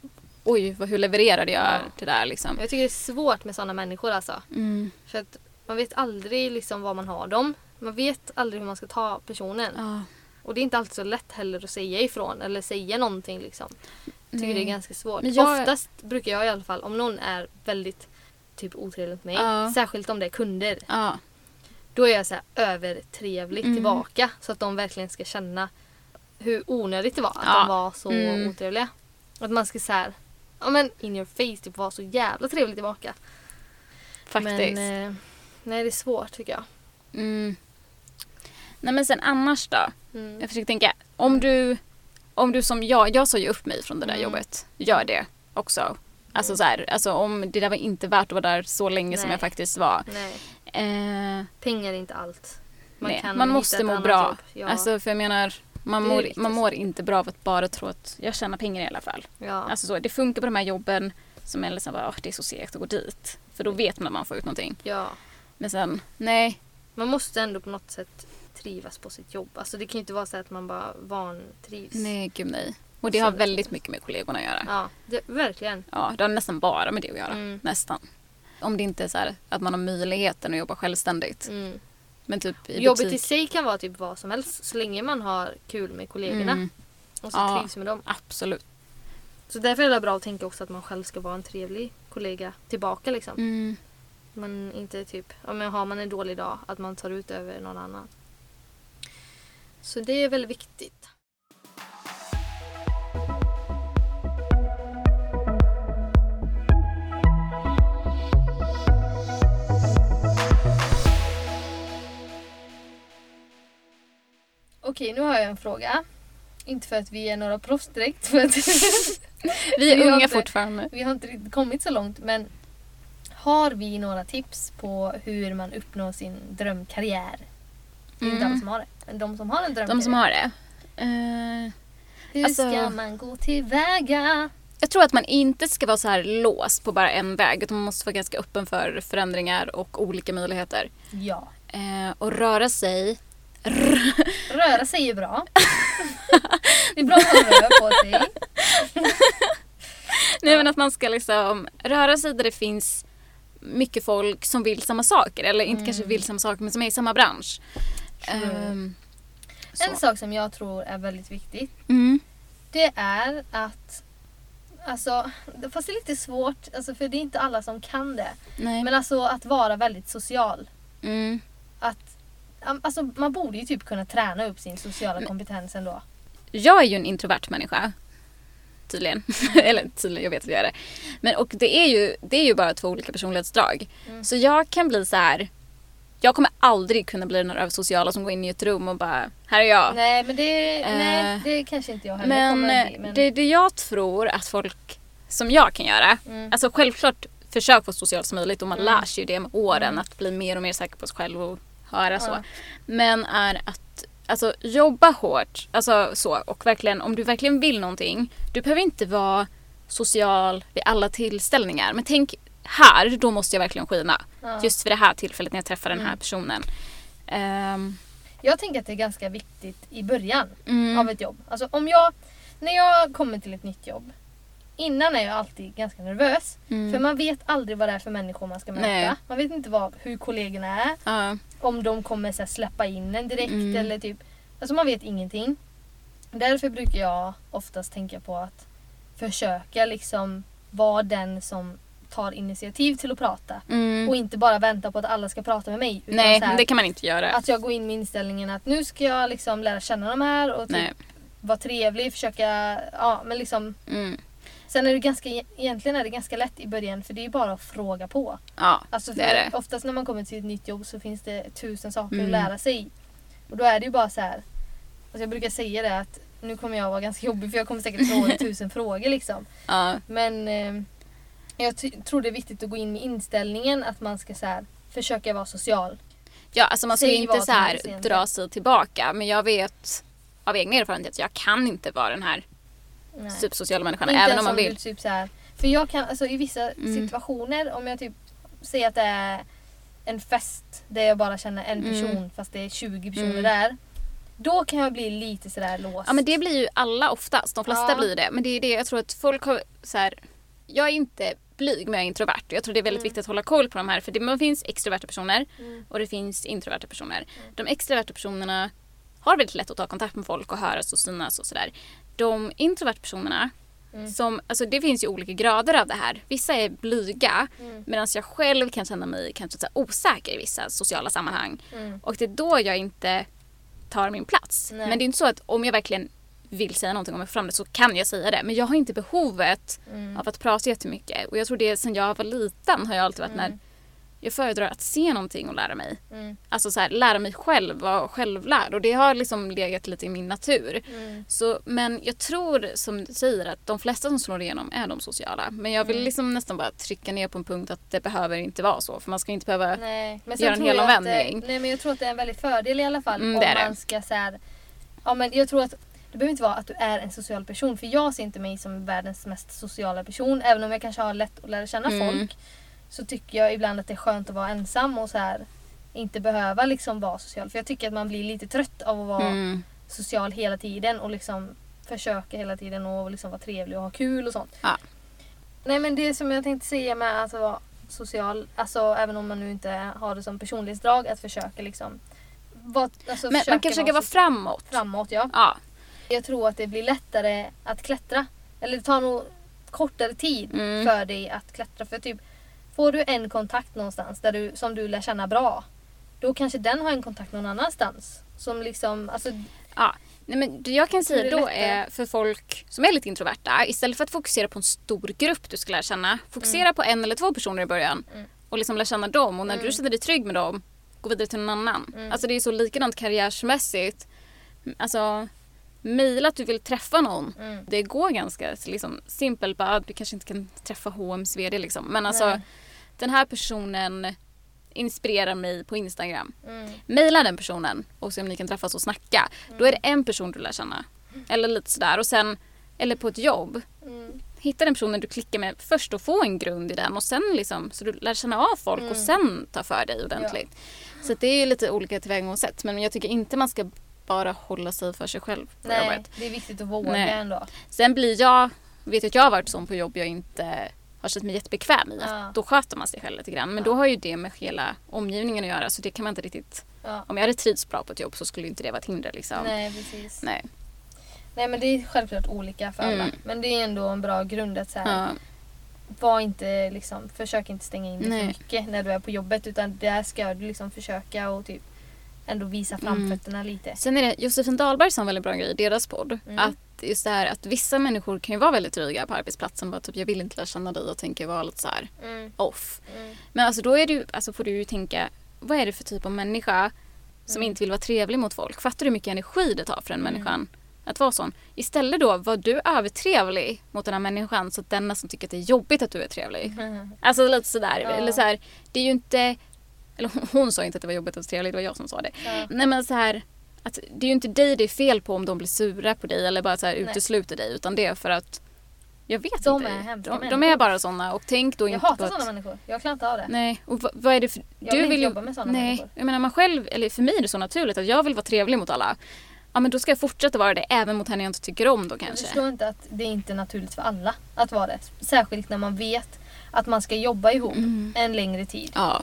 oj vad, hur levererade jag Ja. det där liksom. Jag tycker det är svårt med sådana människor alltså. Mm. För att man vet aldrig liksom var man har dem. Man vet aldrig hur man ska ta personen. Ja. Och det är inte alltid så lätt heller att säga ifrån eller säga någonting liksom. Jag tycker Nej. det är ganska svårt. Men jag- Oftast brukar jag i alla fall, om någon är väldigt typ otrevlig mot mig, Ja. särskilt om det är kunder, Ja. då är jag så här övertrevlig Mm. tillbaka så att de verkligen ska känna hur onödigt det var att de var så Mm. otrevliga. Att man ska så här, ja men in your face, typ vara så jävla trevlig tillbaka. Faktiskt. Men eh, nej det är svårt tycker jag. Mm. Nej men sen annars då? Mm. Jag försöker tänka. Om du, om du som jag, jag sa ju upp mig från det där Mm. jobbet. Gör det också. Alltså så här, alltså om det där var inte värt att vara där så länge som Nej. jag faktiskt var. Nej, Eh, pengar är inte allt. nej, kan man måste må bra. Ja. Alltså för jag menar, man mår, man mår inte bra av att bara tro att jag tjänar pengar i alla fall. ja. Alltså så, det funkar på de här jobben som är liksom bara, "Åh, det är så segt att gå dit. För då vet man att man får ut någonting. ja. Men sen, nej. Man måste ändå på något sätt trivas på sitt jobb. Alltså det kan ju inte vara så att man bara vantrivs. Nej, gud nej. Och det har väldigt mycket med kollegorna att göra. Ja, det, verkligen. Ja, det har nästan bara med det att göra. Mm. Nästan. Om det inte är så här att man har möjligheten att jobba självständigt. Mm. Men typ i Jobbet i butik. sig kan vara typ vad som helst så länge man har kul med kollegorna Mm, och så Ja. trivs med dem. absolut. Så därför är det bra att tänka också att man själv ska vara en trevlig kollega tillbaka liksom. Mm. Men inte typ, ja, men har man en dålig dag, att man tar ut över någon annan. Så det är väldigt viktigt. Okej, nu har jag en fråga. Inte för att vi är några proffs direkt. För att Vi är Vi unga inte- fortfarande. vi har inte riktigt kommit så långt men har vi några tips på hur man uppnår sin drömkarriär? Det är inte Mm. alla som har det. Men de som har en drömkarriär. De som har det. Eh, Hur alltså- ska man gå tillväga? jag tror att man inte ska vara så här låst på bara en väg. Utan man måste vara ganska öppen för förändringar och olika möjligheter. Ja. Eh, och röra sig. Röra sig är bra. det är bra att man rör på sig. Nej men att man ska liksom röra sig där det finns mycket folk som vill samma saker. Eller inte kanske vill samma saker men som är i samma bransch. Så. En sak som jag tror är väldigt viktigt Mm. det är att Alltså, fast det är lite svårt, alltså, för det är inte alla som kan det. Nej. Men alltså att vara väldigt social. Mm. Alltså, man borde ju typ kunna träna upp sin sociala kompetens ändå. Jag är ju en introvert människa. Tydligen. Eller tydligen, jag vet att jag är det. Men och det är ju, det är ju bara två olika personlighetsdrag. Mm. Så jag kan bli så här. Jag kommer aldrig kunna bli den här översociala som går in i ett rum och bara, här är jag. Nej men det, Eh, nej, det kanske inte jag heller Men, kommer bli. eh, Men, Det, det jag tror att folk som jag kan göra. Mm. Alltså självklart försök vara så social som möjligt och man Mm. lär sig ju det med åren. Mm. Att bli mer och mer säker på sig själv och höra så. Ja. Men är att alltså, jobba hårt. Alltså så. Och verkligen om du verkligen vill någonting. Du behöver inte vara social vid alla tillställningar. Men tänk här, då måste jag verkligen skina. ja. Just för det här tillfället när jag träffar den här Mm. personen. Ehm, Jag tänker att det är ganska viktigt i början mm, av ett jobb. Alltså om jag, när jag kommer till ett nytt jobb. Innan är jag alltid ganska nervös. mm, För man vet aldrig vad det är för människor man ska möta. Nej. Man vet inte vad, hur kollegorna är. ja, Om de kommer så här, släppa in en direkt Mm. eller typ. Alltså man vet ingenting. Därför brukar jag oftast tänka på att försöka liksom vara den som tar initiativ till att prata. Mm. Och inte bara vänta på att alla ska prata med mig. Utan Nej, här, det kan man inte göra. Att jag går in med inställningen att nu ska jag liksom lära känna de här och typ vara trevlig, försöka, ja men liksom. Mm. Sen är det ganska, egentligen är det ganska lätt i början för det är bara att fråga på. Ja, Alltså det är det. Oftast när man kommer till ett nytt jobb så finns det tusen saker Mm. att lära sig. Och då är det ju bara så här. Alltså jag brukar säga det att nu kommer jag vara ganska jobbig för jag kommer säkert fråga tusen frågor liksom. Ja. Men eh, jag tror det är viktigt att gå in med inställningen att man ska så här, försöka vara social. Ja, alltså man ska Säg inte så här dra sig tillbaka. Men jag vet av egen erfarenhet att jag kan inte vara den här Nej. supersociala människan. Inte även om man du vill. Typ så här, för jag kan, alltså i vissa Mm. situationer om jag typ säger att det är en fest där jag bara känner en Mm. person fast det är 20 personer Mm. där. Då kan jag bli lite sådär låst. Ja men det blir ju alla oftast. De flesta Ja. blir det. Men det är det jag tror att folk har så här. Jag är inte blyg men jag är introvert. Jag tror det är väldigt Mm. viktigt att hålla koll på de här. För det man finns extroverta personer Mm. och det finns introverta personer. De extroverta personerna har väldigt lätt att ta kontakt med folk och höras och synas och sådär. De introverta personerna Mm. som, alltså det finns ju olika grader av det här. Vissa är blyga Mm. medan jag själv kan känna mig kanske så osäker i vissa sociala sammanhang. Mm. Och det är då jag inte tar min plats. Nej. Men det är inte så att om jag verkligen vill säga någonting om får fram det så kan jag säga det. Men jag har inte behovet Mm. av att prata jättemycket. Och jag tror det sen jag var liten har jag alltid varit när jag föredrar att se någonting och lära mig. Mm. Alltså så här, lära mig själv, vara självlärd. Och det har liksom legat lite i min natur. Mm. Så, men jag tror som du säger att de flesta som slår igenom är de sociala. Men jag vill Mm. liksom nästan bara trycka ner på en punkt att det behöver inte vara så. För man ska inte behöva... Nej. Men Göra en helomvändning. det- Nej men jag tror att det är en väldig fördel i alla fall Mm, om man ska så här, Ja men jag tror att det behöver inte vara att du är en social person för jag ser inte mig som världens mest sociala person även om jag kanske har lätt att lära känna Mm. folk. Så tycker jag ibland att det är skönt att vara ensam och så här inte behöva liksom vara social. För jag tycker att man blir lite trött av att vara Mm. social hela tiden och liksom försöka hela tiden och liksom vara trevlig och ha kul och sånt. Ja. Nej men det som jag tänkte säga med att vara social, alltså även om man nu inte har det som personlighetsdrag, att försöka liksom vara, alltså Men man kanske ska vara framåt. framåt. Ja. Ja. Jag tror att det blir lättare att klättra. Eller det tar nog kortare tid Mm. för dig att klättra. För typ, får du en kontakt någonstans där du, som du lär känna bra, då kanske den har en kontakt någon annanstans. Som liksom, alltså, ja. Nej, men det jag kan det säga är då lättare. är för folk som är lite introverta, istället för att fokusera på en stor grupp du ska lära känna, fokusera på en eller två personer i början Mm. och liksom lära känna dem. Och när Mm. du känner dig trygg med dem, gå vidare till någon annan. Mm. Alltså det är så likadant karriärsmässigt. Alltså, mejla att du vill träffa någon. mm, Det går ganska liksom, simpelt. Bara, du kanske inte kan träffa H&M's VD liksom. Men alltså, Nej. Den här personen inspirerar mig på Instagram. mm, Maila den personen och se om ni kan träffas och snacka. Då är det en person du lär känna. Eller lite sådär. Och sen, eller på ett jobb. mm, Hitta den personen du klickar med först och få en grund i den och sen liksom så du lär känna av folk och Mm. sen ta för dig ordentligt. Så att det är lite olika tillvägagångssätt men jag tycker inte man ska bara hålla sig för sig själv på Nej, jobbet. det är viktigt att våga Nej. ändå. Sen blir jag, vet att jag har varit sån på jobb jag inte har känt mig jättebekväm i. Ja. Då sköter man sig själv lite grann. Men Ja. då har ju det med hela omgivningen att göra så det kan man inte riktigt... Ja. Om jag hade trivts bra på ett jobb så skulle inte det vara ett hinder liksom. Nej, precis. Nej. Nej men det är självklart olika för alla. Mm. Men det är ändå en bra grund att så här, var inte liksom, försök inte stänga in dig för mycket när du är på jobbet utan där ska du liksom försöka och typ ändå visa Mm. framfötterna lite. Sen är det Josefin Dahlberg som har en väldigt bra grej i deras podd. Mm. Att just det här att vissa människor kan ju vara väldigt dryga på arbetsplatsen. Bara typ jag vill inte lära känna dig och tänker vara lite så här Mm, off. mm, Men alltså då är ju, alltså får du ju tänka vad är det för typ av människa som Mm. inte vill vara trevlig mot folk? Fattar du hur mycket energi det tar för den Mm. människan att vara sån? Istället då var du övertrevlig mot den här människan så att den nästan tycker att det är jobbigt att du är trevlig. mm. Alltså lite sådär. Ja. Eller så här, det är ju inte... Eller hon- hon sa inte att det var jobbigt att vara trevlig, det var jag som sa det. Ja. Nej men så här, att det är ju inte dig det är fel på om de blir sura på dig eller bara så här utesluter dig utan det är för att jag vet De inte. är hemska de, de människor. är bara såna och tänk då Jag inte på hatar sådana människor. Jag klarar inte av det. Nej, och vad, vad är det för... Jag vill inte jobba med såna Nej, människor. jag menar man själv, eller för mig är det så naturligt att jag vill vara trevlig mot alla. Ja men då ska jag fortsätta vara det även mot henne jag inte tycker om då Jag kanske. förstår inte att det är inte är naturligt för alla att vara det. Särskilt när man vet att man ska jobba ihop Mm. en längre tid. Ja,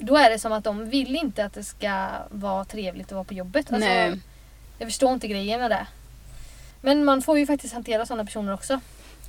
Då är det som att de vill inte att det ska vara trevligt att vara på jobbet. Alltså, nej. Jag förstår inte grejen med det. Men man får ju faktiskt hantera sådana personer också.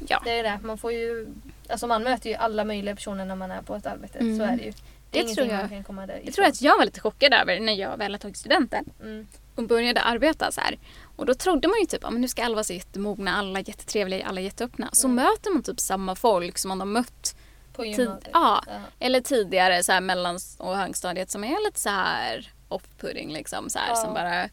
Ja. Det är det. Man får ju... Alltså man möter ju alla möjliga personer när man är på ett arbete. Mm. Så är det ju. Det är tror jag. Kan komma Jag tror att jag var lite chockad över när jag väl har tagit studenten Mm. och började arbeta så här. Och då trodde man ju typ att nu ska alla vara så jättemogna, alla jättetrevliga, alla jätteöppna. Så Mm. möter man typ samma folk som man har mött På gymnasiet. ja, eller tidigare så här mellan och högstadiet som är lite så här off-putting liksom så här Ja. som bara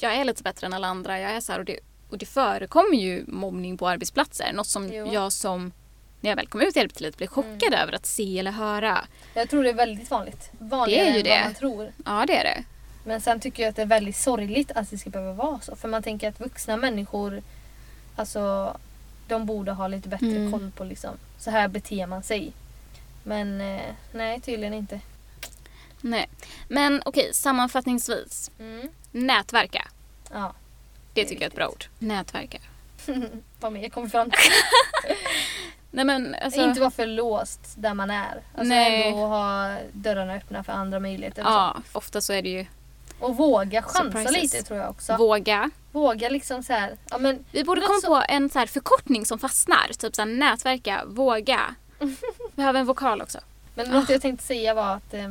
jag är lite bättre än alla andra, jag är så här och det, och det förekommer ju mobbning på arbetsplatser. Något som Jo. jag som när jag väl kom ut i arbetslivet blev chockad Mm. över att se eller höra. Jag tror det är väldigt vanligt. Vanligare Det är ju än det. vad man tror. Ja det är det. Men sen tycker jag att det är väldigt sorgligt att det ska behöva vara så. För man tänker att vuxna människor, alltså de borde ha lite bättre Mm. koll på liksom, så här beter man sig. Men eh, nej, tydligen inte. Nej. Men okej, sammanfattningsvis. Mm. Nätverka. Ja, Det Det tycker jag är ett bra ord. Nätverka. vad mer kommer fram till? Nej men alltså. Inte vara för låst där man är. Alltså Nej. ändå ha dörrarna öppna för andra möjligheter. Ja, ofta så är det ju och våga chansa Surprises. lite tror jag också. våga. Våga liksom så här, ja men Vi borde komma alltså- på en så förkortning som fastnar. Typ så här nätverka, våga. Behöver en vokal också. Men något jag tänkte säga var att eh,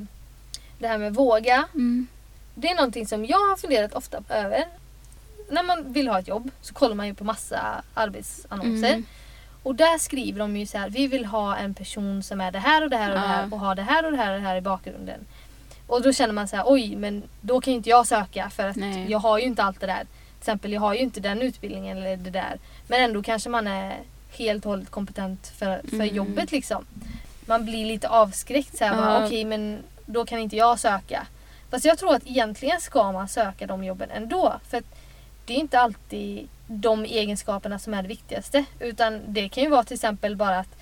det här med våga, Mm. det är någonting som jag har funderat ofta över. När man vill ha ett jobb så kollar man ju på massa arbetsannonser. Mm. Och där skriver de ju så här, vi vill ha en person som är det här och det här och det här Ja. och har det här och det här och det här i bakgrunden. Och då känner man så här, oj men då kan ju inte jag söka för att Nej. jag har ju inte allt det där. Till exempel jag har ju inte den utbildningen eller det där. Men ändå kanske man är helt och hållet kompetent för, för Mm. jobbet liksom. Man blir lite avskräckt så här, Ja. okej men då kan inte jag söka. Fast jag tror att egentligen ska man söka de jobben ändå. För det är inte alltid de egenskaperna som är det viktigaste. Utan det kan ju vara till exempel bara att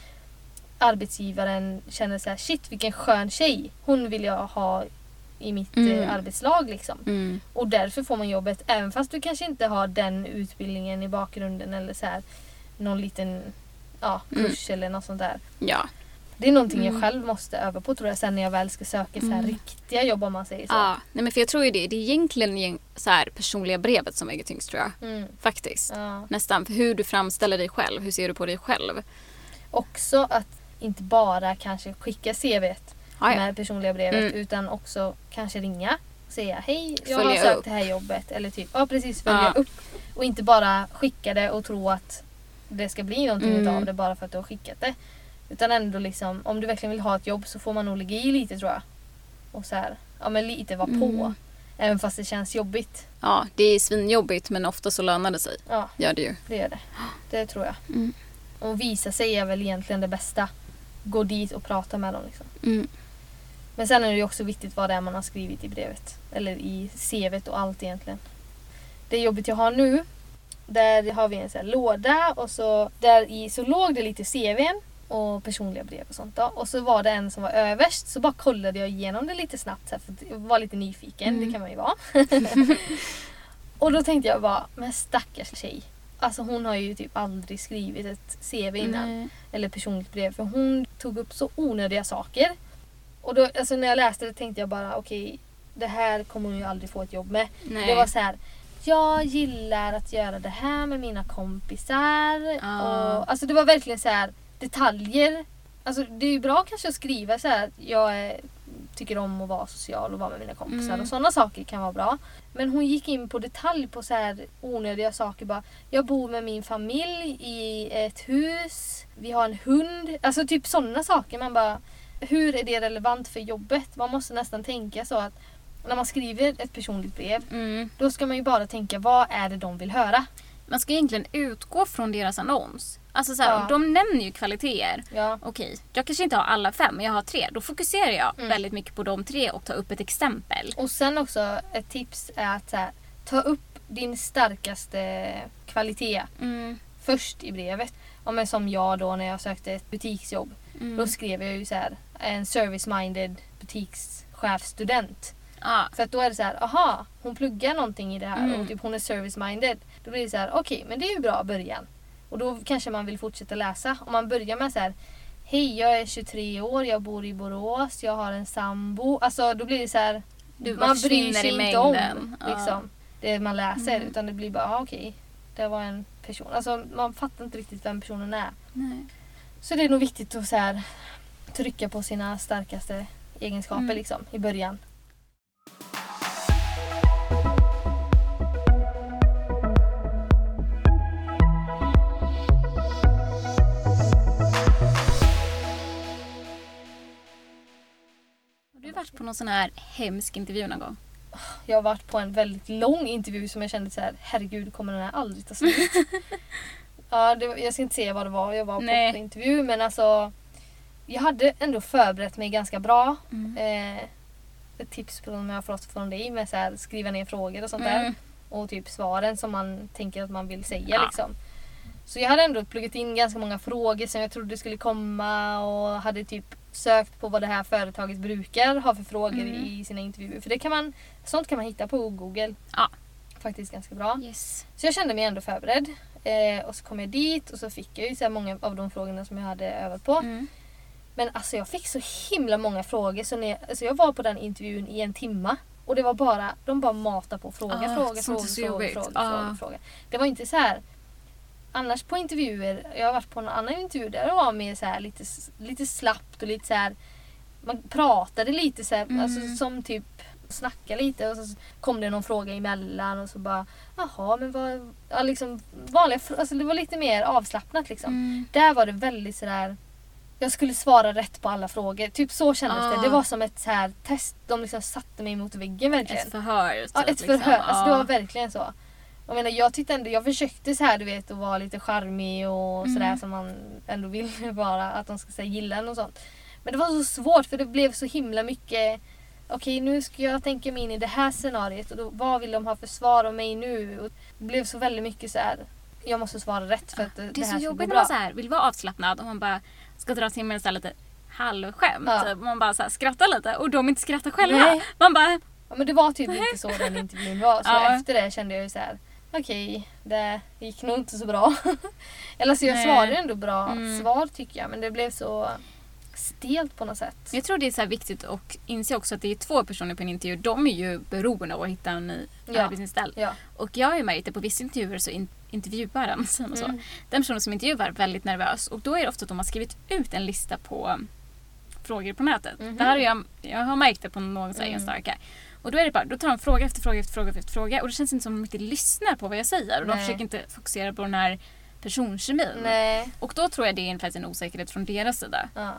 arbetsgivaren känner så här, shit vilken skön tjej. Hon vill jag ha i mitt Mm. eh, arbetslag liksom. Mm. Och därför får man jobbet även fast du kanske inte har den utbildningen i bakgrunden eller så här någon liten ja, kurs eller något sånt där. Ja. Det är någonting Mm. jag själv måste öva på tror jag sen när jag väl ska söka så här Mm. riktiga jobb om man säger så. ja. Nej men för jag tror ju det. Det är egentligen så här personliga brevet som väger tyngst tror jag. Mm. Faktiskt. Ja. Nästan. För hur du framställer dig själv. Hur ser du på dig själv? Också att inte bara kanske skicka CVt Ja, ja. med personliga brevet Mm. utan också kanske ringa och säga hej jag Följa har sökt upp. det här jobbet eller typ ja precis följa Ja. upp och inte bara skicka det och tro att det ska bli någonting Mm. utav det bara för att du har skickat det. Utan ändå liksom om du verkligen vill ha ett jobb så får man nog ligga i lite tror jag. Och så här, ja men lite vara på. Mm. Även fast det känns jobbigt. ja, det är svinjobbigt men ofta så lönar det sig. Ja, Gör det ju. det gör det. Det tror jag. Mm. Och visa sig är väl egentligen det bästa. Gå dit och prata med dem liksom. Mm. Men sen är det ju också viktigt vad det är man har skrivit i brevet. Eller i CVt och allt egentligen. Det jobbet jag har nu, där har vi en sån här låda och så där i så låg det lite CVn och personliga brev och sånt då. Och så var det en som var överst så bara kollade jag igenom det lite snabbt här, för jag var lite nyfiken, Mm. det kan man ju vara. och då tänkte jag bara, men stackars tjej. Alltså hon har ju typ aldrig skrivit ett CV innan Nej. eller personligt brev för hon tog upp så onödiga saker. Och då, alltså när jag läste det tänkte jag bara okej, det här kommer hon ju aldrig få ett jobb med. Nej. Det var så här. Jag gillar att göra det här med mina kompisar. Ja. Och, alltså det var verkligen så här detaljer. Alltså det är ju bra kanske att skriva så här att jag är, tycker om att vara social och vara med mina kompisar Mm. och sådana saker kan vara bra. Men hon gick in på detalj på så här onödiga saker bara. Jag bor med min familj i ett hus. Vi har en hund. Alltså typ sådana saker. Man bara, hur är det relevant för jobbet? Man måste nästan tänka så att när man skriver ett personligt brev Mm. då ska man ju bara tänka vad är det de vill höra. Man ska egentligen utgå från deras annons. Alltså så här, Ja. De nämner ju kvaliteter. Ja. Okej, jag kanske inte har alla fem men jag har tre. Då fokuserar jag Mm. väldigt mycket på de tre och tar upp ett exempel. Och sen också ett tips är att här, ta upp din starkaste kvalitet Mm. först i brevet. Ja, men som jag då när jag sökte ett butiksjobb. Mm. Då skrev jag ju så här en service-minded butikschefstudent. Ja. För att då är det så här, aha, hon pluggar någonting i det här Mm. och typ hon är service-minded. Då blir det så här, okej, men det är ju bra början. Och då kanske man vill fortsätta läsa. Om man börjar med så här, hej jag är 23 år, jag bor i Borås, jag har en sambo. Alltså då blir det så här, Du man bryr sig i inte om liksom, det man läser. Mm. Utan det blir bara, ah, okej. det var en person. Alltså man fattar inte riktigt vem personen är. Nej. Så det är nog viktigt att så här, trycka på sina starkaste egenskaper Mm. liksom, i början. Har du varit på någon sån här hemsk intervju någon gång? Jag har varit på en väldigt lång intervju som jag kände så här, herregud kommer den här aldrig ta slut? ja, det, jag ska inte säga vad det var jag var på Nej. för intervju men alltså jag hade ändå förberett mig ganska bra. Mm. Eh, ett tips som jag har fått från dig med här, skriva ner frågor och sånt där. Mm. Och typ svaren som man tänker att man vill säga Ja. liksom. Så jag hade ändå pluggat in ganska många frågor som jag trodde skulle komma och hade typ sökt på vad det här företaget brukar ha för frågor Mm. i sina intervjuer. För det kan man, sånt kan man hitta på Google. Ja. Faktiskt ganska bra. Yes. Så jag kände mig ändå förberedd. Eh, och så kom jag dit och så fick jag ju så många av de frågorna som jag hade övat på. Mm. Men alltså jag fick så himla många frågor så när jag, alltså jag var på den intervjun i en timma. Och det var bara, de bara matade på fråga, Ah, fråga, fråga, fråga, jobbigt. fråga, Ah. fråga, fråga. Det var inte så här. Annars på intervjuer, jag har varit på en annan intervju där det var mer så här lite, lite slappt och lite så här. Man pratade lite så här, Mm. alltså som typ snacka lite och så kom det någon fråga emellan och så bara jaha men vad, ja liksom vanliga, alltså det var lite mer avslappnat liksom. Mm. Där var det väldigt sådär jag skulle svara rätt på alla frågor. Typ så kändes Ah. det. Det var som ett så här test. De liksom satte mig mot väggen verkligen. Ett förhör. ja, typ, ett förhör. liksom. Alltså, det Ja. var verkligen så. Jag menar jag tyckte ändå, jag försökte så här du vet att vara lite charmig och Mm. sådär som man ändå vill vara. Att de ska säga gilla en och sånt. Men det var så svårt för det blev så himla mycket Okej nu ska jag tänka mig in i det här scenariet och då, vad vill de ha för svar om mig nu? Och det blev så väldigt mycket så här. Jag måste svara rätt för att det, Det är det här så ska gå jobbigt när bra. man så här vill vara avslappnad och man bara ska dra till med så lite halvskämt. Ja. Typ. Man bara så här skrattar lite och de inte skrattar själva. Nej. Man bara Ja, men det var typ lite så den intervjun var. Så Ja. efter det kände jag ju så här. Okej, det gick nog inte så bra. Eller så jag Nej. svarade ändå bra Mm. svar tycker jag men det blev så stelt på något sätt. Jag tror det är så viktigt att inse också att det är två personer på en intervju. De är ju beroende av att hitta en ny Ja. arbetsinställ. Ja. Och jag har ju märkt det på vissa intervjuer så in, intervjuaren, säger man så. Mm. Den personen som intervjuar är väldigt nervös och då är det ofta att de har skrivit ut en lista på frågor på nätet. Mhm. Det här har jag, jag har märkt det på någon Mm. enstaka. Och då är det bara, då tar de fråga efter fråga efter fråga efter fråga och det känns inte som att de inte lyssnar på vad jag säger och de Nej. försöker inte fokusera på den här personkemin. Nej. Och då tror jag det är en osäkerhet från deras sida. Ja.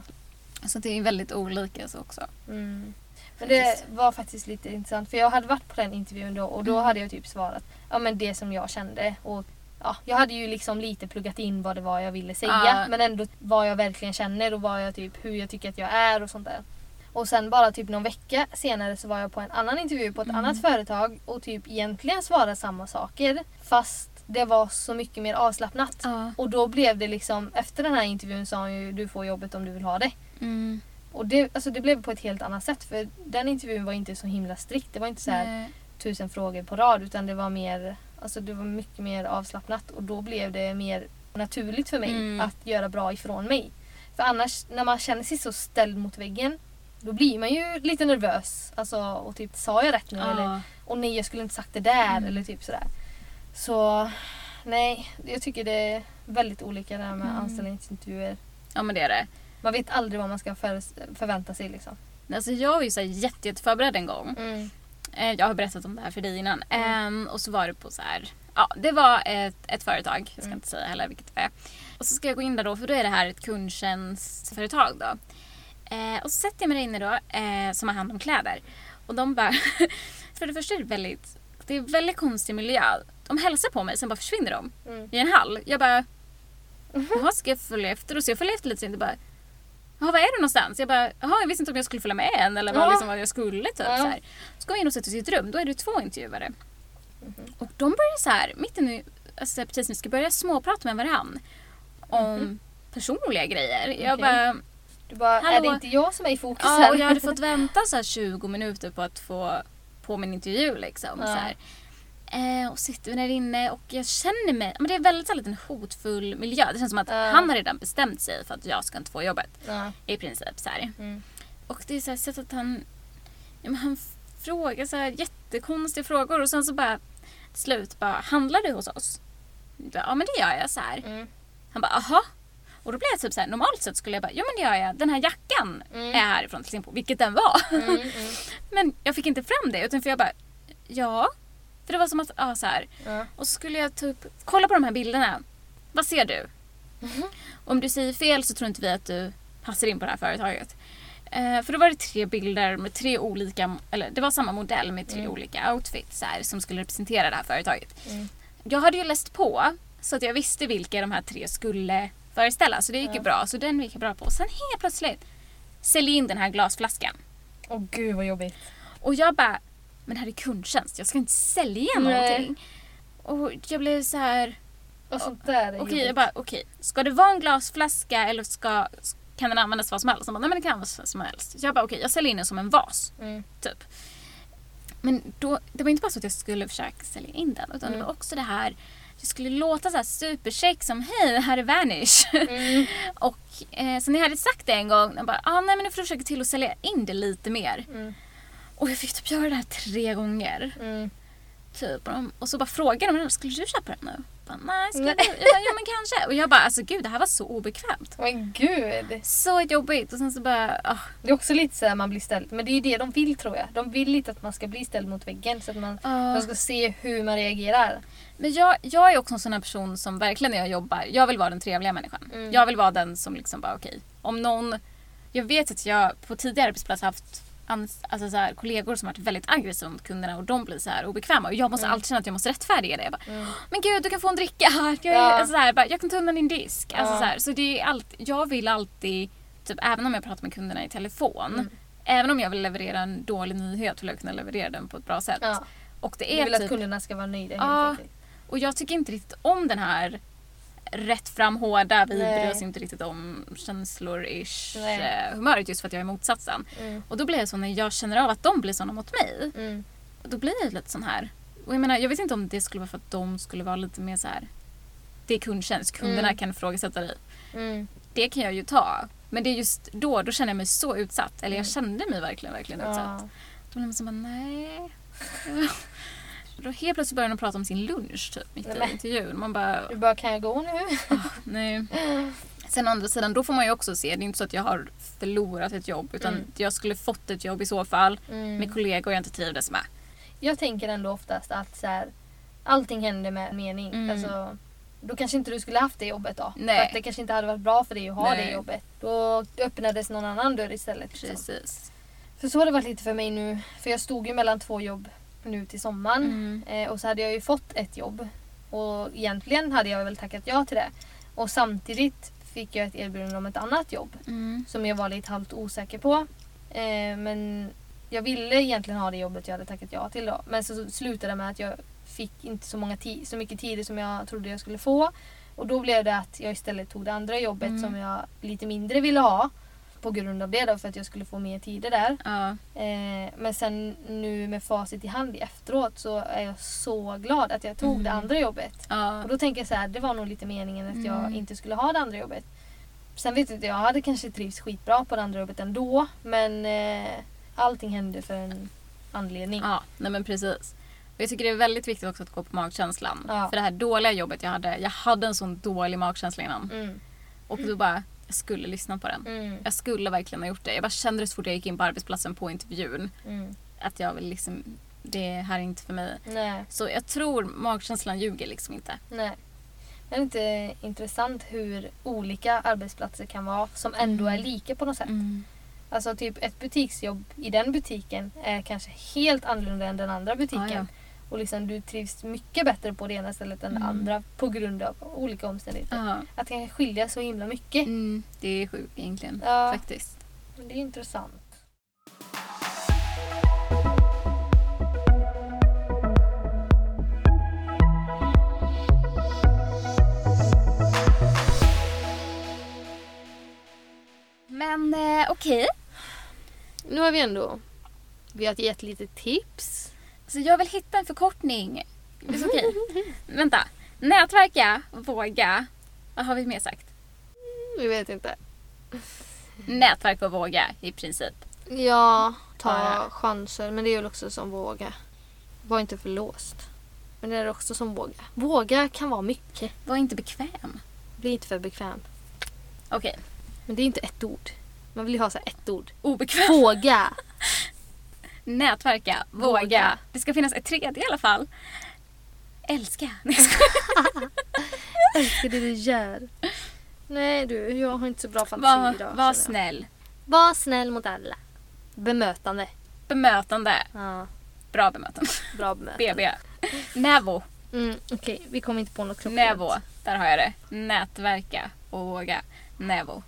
Så det är väldigt olika så också. Mm. Men det var faktiskt lite intressant för jag hade varit på den intervjun då och då Mm. hade jag typ svarat ja, men det som jag kände. Och, ja, jag hade ju liksom lite pluggat in vad det var jag ville säga Ja. men ändå vad jag verkligen känner och vad jag typ, hur jag tycker att jag är och sånt där. Och sen bara typ någon vecka senare så var jag på en annan intervju på ett Mm. annat företag och typ egentligen svarade samma saker fast det var så mycket mer avslappnat. Ja. Och då blev det liksom, efter den här intervjun sa han ju du får jobbet om du vill ha det. Mm. Och det, alltså det blev på ett helt annat sätt för den intervjun var inte så himla strikt. Det var inte så här Nej. tusen frågor på rad utan det var mer, alltså det var mycket mer avslappnat och då blev det mer naturligt för mig Mm. att göra bra ifrån mig. För annars när man känner sig så ställd mot väggen då blir man ju lite nervös. Alltså, och typ sa jag rätt nu? Eller, Ja. och nej jag skulle inte sagt det där Mm. eller typ sådär. Så nej, jag tycker det är väldigt olika det här med Mm. anställningsintervjuer. ja men det är det. Man vet aldrig vad man ska för, förvänta sig liksom. Alltså jag var ju så här jätte, jätteförberedd en gång. Mm. Eh, Jag har berättat om det här för dig innan. Mm. Ehm, och så var det på så här. Ja, det var ett, ett företag. Jag ska Mm. inte säga heller vilket det är. Och så ska jag gå in där då, för då är det här ett kundtjänstföretag då. Eh, och så sätter jag mig där inne då, eh, som har hand om kläder. Och de bara... för det första är det väldigt... Det är väldigt konstig miljö. De hälsar på mig, sen bara försvinner de Mm. i en hall. Jag bara... Jaha, ska jag följa efter? Och så jag följer efter lite sen. Bara... Jaha, var är du någonstans? Jag bara, jaha, jag visste inte om jag skulle följa med än eller vad, Ja. liksom, vad jag skulle. Typ, Ja. så här. Så går jag in och sätter sig i ett rum. Då är det två intervjuare. Mhm. Och de börjar så här, mitt i, alltså, precis vi ska börja småprata med varann. Om Mhm. personliga grejer. Jag Okej. bara, Du bara, Hallå? är det inte jag som är i fokus ja, här? och jag hade fått vänta så här 20 minuter på att få på min intervju. Liksom, Ja. så här. Eh, och sitter vi där inne och jag känner mig, men det är väldigt här, liten hotfull miljö. Det känns som att Ja. han har redan bestämt sig för att jag ska inte få jobbet. Ja. I princip så. Mm. Och det är så här sätt att han, ja, men han frågar så här jättekonstiga frågor och sen så bara till slut bara, handlar du hos oss? Ja men det gör jag så här. Mm. Han bara aha. Och då blev jag typ så här, normalt sett skulle jag bara, ja men det gör jag. Den här jackan Mm. är härifrån till exempel, vilket den var. Mm, mm. men jag fick inte fram det utan för jag bara, ja. För det var som att, ja så här. Ja. Och så skulle jag typ kolla på de här bilderna. Vad ser du? Om du säger fel så tror inte vi att du passar in på det här företaget. Eh, för då var det tre bilder med tre olika, eller det var samma modell med tre Mm. olika outfits här, som skulle representera det här företaget. Mm. Jag hade ju läst på så att jag visste vilka de här tre skulle föreställa så det gick ju bra. Så den gick jag bra på. Sen helt plötsligt säljer in den här glasflaskan. Åh gud vad jobbigt. Och jag bara, men här är kundtjänst, jag ska inte sälja Nej. någonting. Och jag blev så här, Och sånt där är okej jobbigt. jag bara okej, ska det vara en glasflaska eller ska, kan den användas vad som helst? Bara, nej men det kan användas vad som helst. Så jag bara okej, jag säljer in den som en vas. Mm. Typ. Men då, det var inte bara så att jag skulle försöka sälja in den utan Mm. det var också det här det skulle låta så här supercheck som hej, här är Vanish. Mm. och eh, så när jag hade sagt det en gång, jag bara, ah, nej men nu får du försöka till att sälja in det lite mer. Mm. Och jag fick typ göra det här tre gånger. Mm. Typ. Och, de, och så bara frågade de, skulle du köpa den nu? Jag bara, nej, ska? Jag bara, jo men kanske. Och jag bara, alltså gud det här var så obekvämt. Men gud. Så jobbigt. Och sen så bara, ah, Det är också lite så här man blir ställd. Men det är ju det de vill tror jag. De vill lite att man ska bli ställd mot väggen så att man, ah. man ska se hur man reagerar. Men jag, jag är också en sån här person som verkligen när jag jobbar, jag vill vara den trevliga människan. Mm. Jag vill vara den som liksom bara okej, om någon... Jag vet att jag på tidigare arbetsplatser haft alltså så här, kollegor som varit väldigt aggressiva mot kunderna och de blir så här obekväma och jag måste Mm. alltid känna att jag måste rättfärdiga det. Jag bara, Mm. men gud du kan få en dricka här. Jag, Ja. alltså så här, bara, jag kan ta undan din disk. Alltså Ja. så här, så det är allt, jag vill alltid, typ, även om jag pratar med kunderna i telefon, Mm. även om jag vill leverera en dålig nyhet vill jag kunna leverera den på ett bra sätt. Ja. Och det Du är vill att typ, kunderna ska vara nöjda Ja. och jag tycker inte riktigt om den här rätt fram hårda, vi Nej. bryr oss inte riktigt om känslor-ish Nej. eh, humöret just för att jag är motsatsen. Mm. Och då blir jag så när jag känner av att de blir såna mot mig, Mm. då blir jag lite sån här. Och jag menar, jag vet inte om det skulle vara för att de skulle vara lite mer så här. Det är kundtjänst, kunderna Mm. kan ifrågasätta dig. Mm. Det kan jag ju ta. Men det är just då, då känner jag mig så utsatt. Eller jag Mm. kände mig verkligen, verkligen utsatt. Ja. Då blir man så bara, nej. Då helt plötsligt börjar de prata om sin lunch typ mitt i intervjun. Man bara, Du bara, kan jag gå nu? nej. Sen å andra sidan, då får man ju också se, det är inte så att jag har förlorat ett jobb utan Mm. jag skulle fått ett jobb i så fall Mm. med kollegor jag inte trivdes med. Jag tänker ändå oftast att så här, allting händer med mening. Mm. Alltså, då kanske inte du skulle haft det jobbet då. Nej. För att det kanske inte hade varit bra för dig att ha Nej. det jobbet. Då öppnades någon annan dörr istället. liksom. Precis. För så har det varit lite för mig nu. För jag stod ju mellan två jobb nu till sommaren. Mm. Eh, och så hade jag ju fått ett jobb. Och egentligen hade jag väl tackat ja till det. Och samtidigt fick jag ett erbjudande om ett annat jobb. Mm. Som jag var lite halvt osäker på. Eh, men jag ville egentligen ha det jobbet jag hade tackat ja till då. Men så slutade det med att jag fick inte så, många så mycket tid som jag trodde jag skulle få. Och då blev det att jag istället tog det andra jobbet Mm. som jag lite mindre ville ha. På grund av det då, för att jag skulle få mer tider där. Ja. Eh, men sen nu med facit i hand efteråt så är jag så glad att jag tog Mm. det andra jobbet. Ja. Och då tänker jag så här, det var nog lite meningen att jag Mm. inte skulle ha det andra jobbet. Sen vet jag inte, jag hade kanske trivts skitbra på det andra jobbet ändå. Men eh, allting hände för en anledning. ja, nej men precis. Och jag tycker det är väldigt viktigt också att gå på magkänslan. Ja. För det här dåliga jobbet jag hade, jag hade en sån dålig magkänsla innan. Mm, Och då bara, jag skulle lyssna på den. mm, Jag skulle verkligen ha gjort det. Jag bara kände det så fort jag gick in på arbetsplatsen på intervjun. mm. Att jag vill liksom, det här är inte för mig. Nej, Så jag tror magkänslan ljuger liksom inte. nej. Det är inte intressant hur olika arbetsplatser kan vara som ändå är lika på något sätt. Mm. Alltså typ ett butiksjobb i den butiken är kanske helt annorlunda än den andra butiken. Ja, ja. Och liksom du trivs mycket bättre på det ena stället än det Mm. andra på grund av olika omständigheter. Ja. Att det kan skilja så himla mycket. Mm, det är sjukt egentligen. Ja. Faktiskt. Men det är intressant. Men eh, okej. Nu har vi ändå vi har gett lite tips. Så jag vill hitta en förkortning. Så okej. Vänta. Nätverka, våga. Vad har vi mer sagt? Vi vet inte. Nätverka och våga i princip. Ja, ta Bara. chanser. Men det är väl också som våga. Var inte för låst. Men det är också som våga. Våga kan vara mycket. Var inte bekväm. Bli inte för bekväm. Okej. Men det är inte ett ord. Man vill ju ha så ett ord. Obekväm. Våga. Nätverka. Våga. Våga. Det ska finnas ett tredje i alla fall. Älska. Älskar det du gör. Nej du, jag har inte så bra fantasi Var, idag. var snäll. Var snäll mot alla. Bemötande. Bemötande. Ja, Bra bemötande. bra bemötande. BB. Nävo. Mm, Okej, vi kommer inte på något klockrent. Nävo. Där har jag det. Nätverka och våga. Nävo.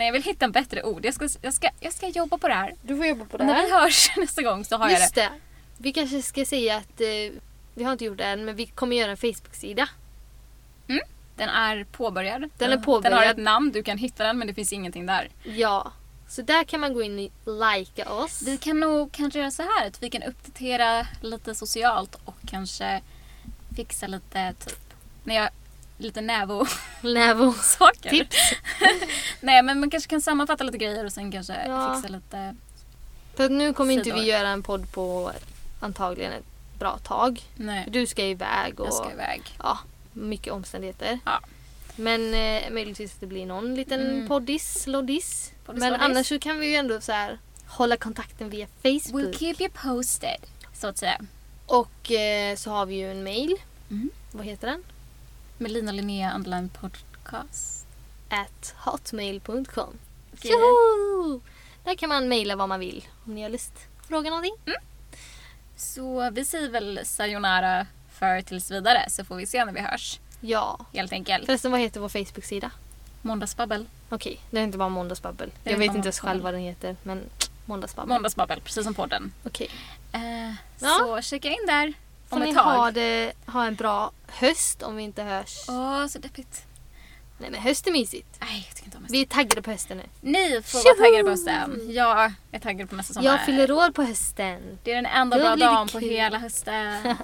Nej, jag vill hitta en bättre ord. Jag ska, jag ska, jag ska jobba på det här. Du får jobba på det Och när här. vi hörs nästa gång så har jag Just det. det. Vi kanske ska säga att eh, vi har inte gjort det än men vi kommer göra en Facebook-sida. Den är påbörjad. Den är Den har påbörjad. ett namn, du kan hitta den men det finns ingenting där. Ja. Så där kan man gå in och likea oss. Vi kan nog kanske göra så här att vi kan uppdatera lite socialt och kanske fixa lite typ, när jag, lite nävo-saker. Nävo. Tips. Nej men man kanske kan sammanfatta lite grejer och sen kanske Ja. fixa lite, För att nu kommer inte Sidor. vi göra en podd på antagligen ett bra tag. nej, Du ska iväg och jag ska iväg. ja, mycket omständigheter. Ja. Men eh, möjligtvis att det blir någon liten Mm. poddis, loddis. Poddis, Men loddis. annars så kan vi ju ändå så här hålla kontakten via Facebook. We'll keep you posted, så att säga. Och eh, så har vi ju en mail. Mm. Vad heter den? Melina Linnea Underline Podcast. At hotmail.com. Tjoho! Där kan man mejla vad man vill om ni har lust. Fråga någonting. Så vi säger väl sayonara för tills vidare så får vi se när vi hörs. Ja. Helt enkelt. Förresten, vad heter vår Facebook-sida? Måndagsbabbel. Okej, det är inte bara Måndagsbabbel. Jag vet inte ens själv vad den heter, men Måndagsbabbel. Måndagsbabbel, precis som podden. Okej. Eh, Ja. Så checka in där Får om ni ett tag. ha, det, ha en bra höst om vi inte hörs. Åh, så deppigt. Nej men höst är mysigt. Nej, jag tycker inte om höst. Vi är taggade på hösten nu. Ni får vara taggade på hösten. Jag är taggad på nästa sommar. Jag fyller år på hösten. Det är den enda Då bra dagen på hela hösten.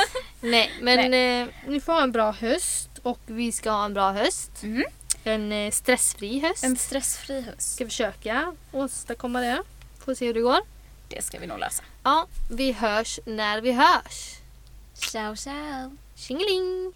Nej men Eh, ni får ha en bra höst och vi ska ha en bra höst. Mhm. En eh, stressfri höst. En stressfri höst. Ska försöka åstadkomma det. Får se hur det går. Det ska vi nog lösa. Ja, vi hörs när vi hörs. Ciao, ciao. Tjingeling!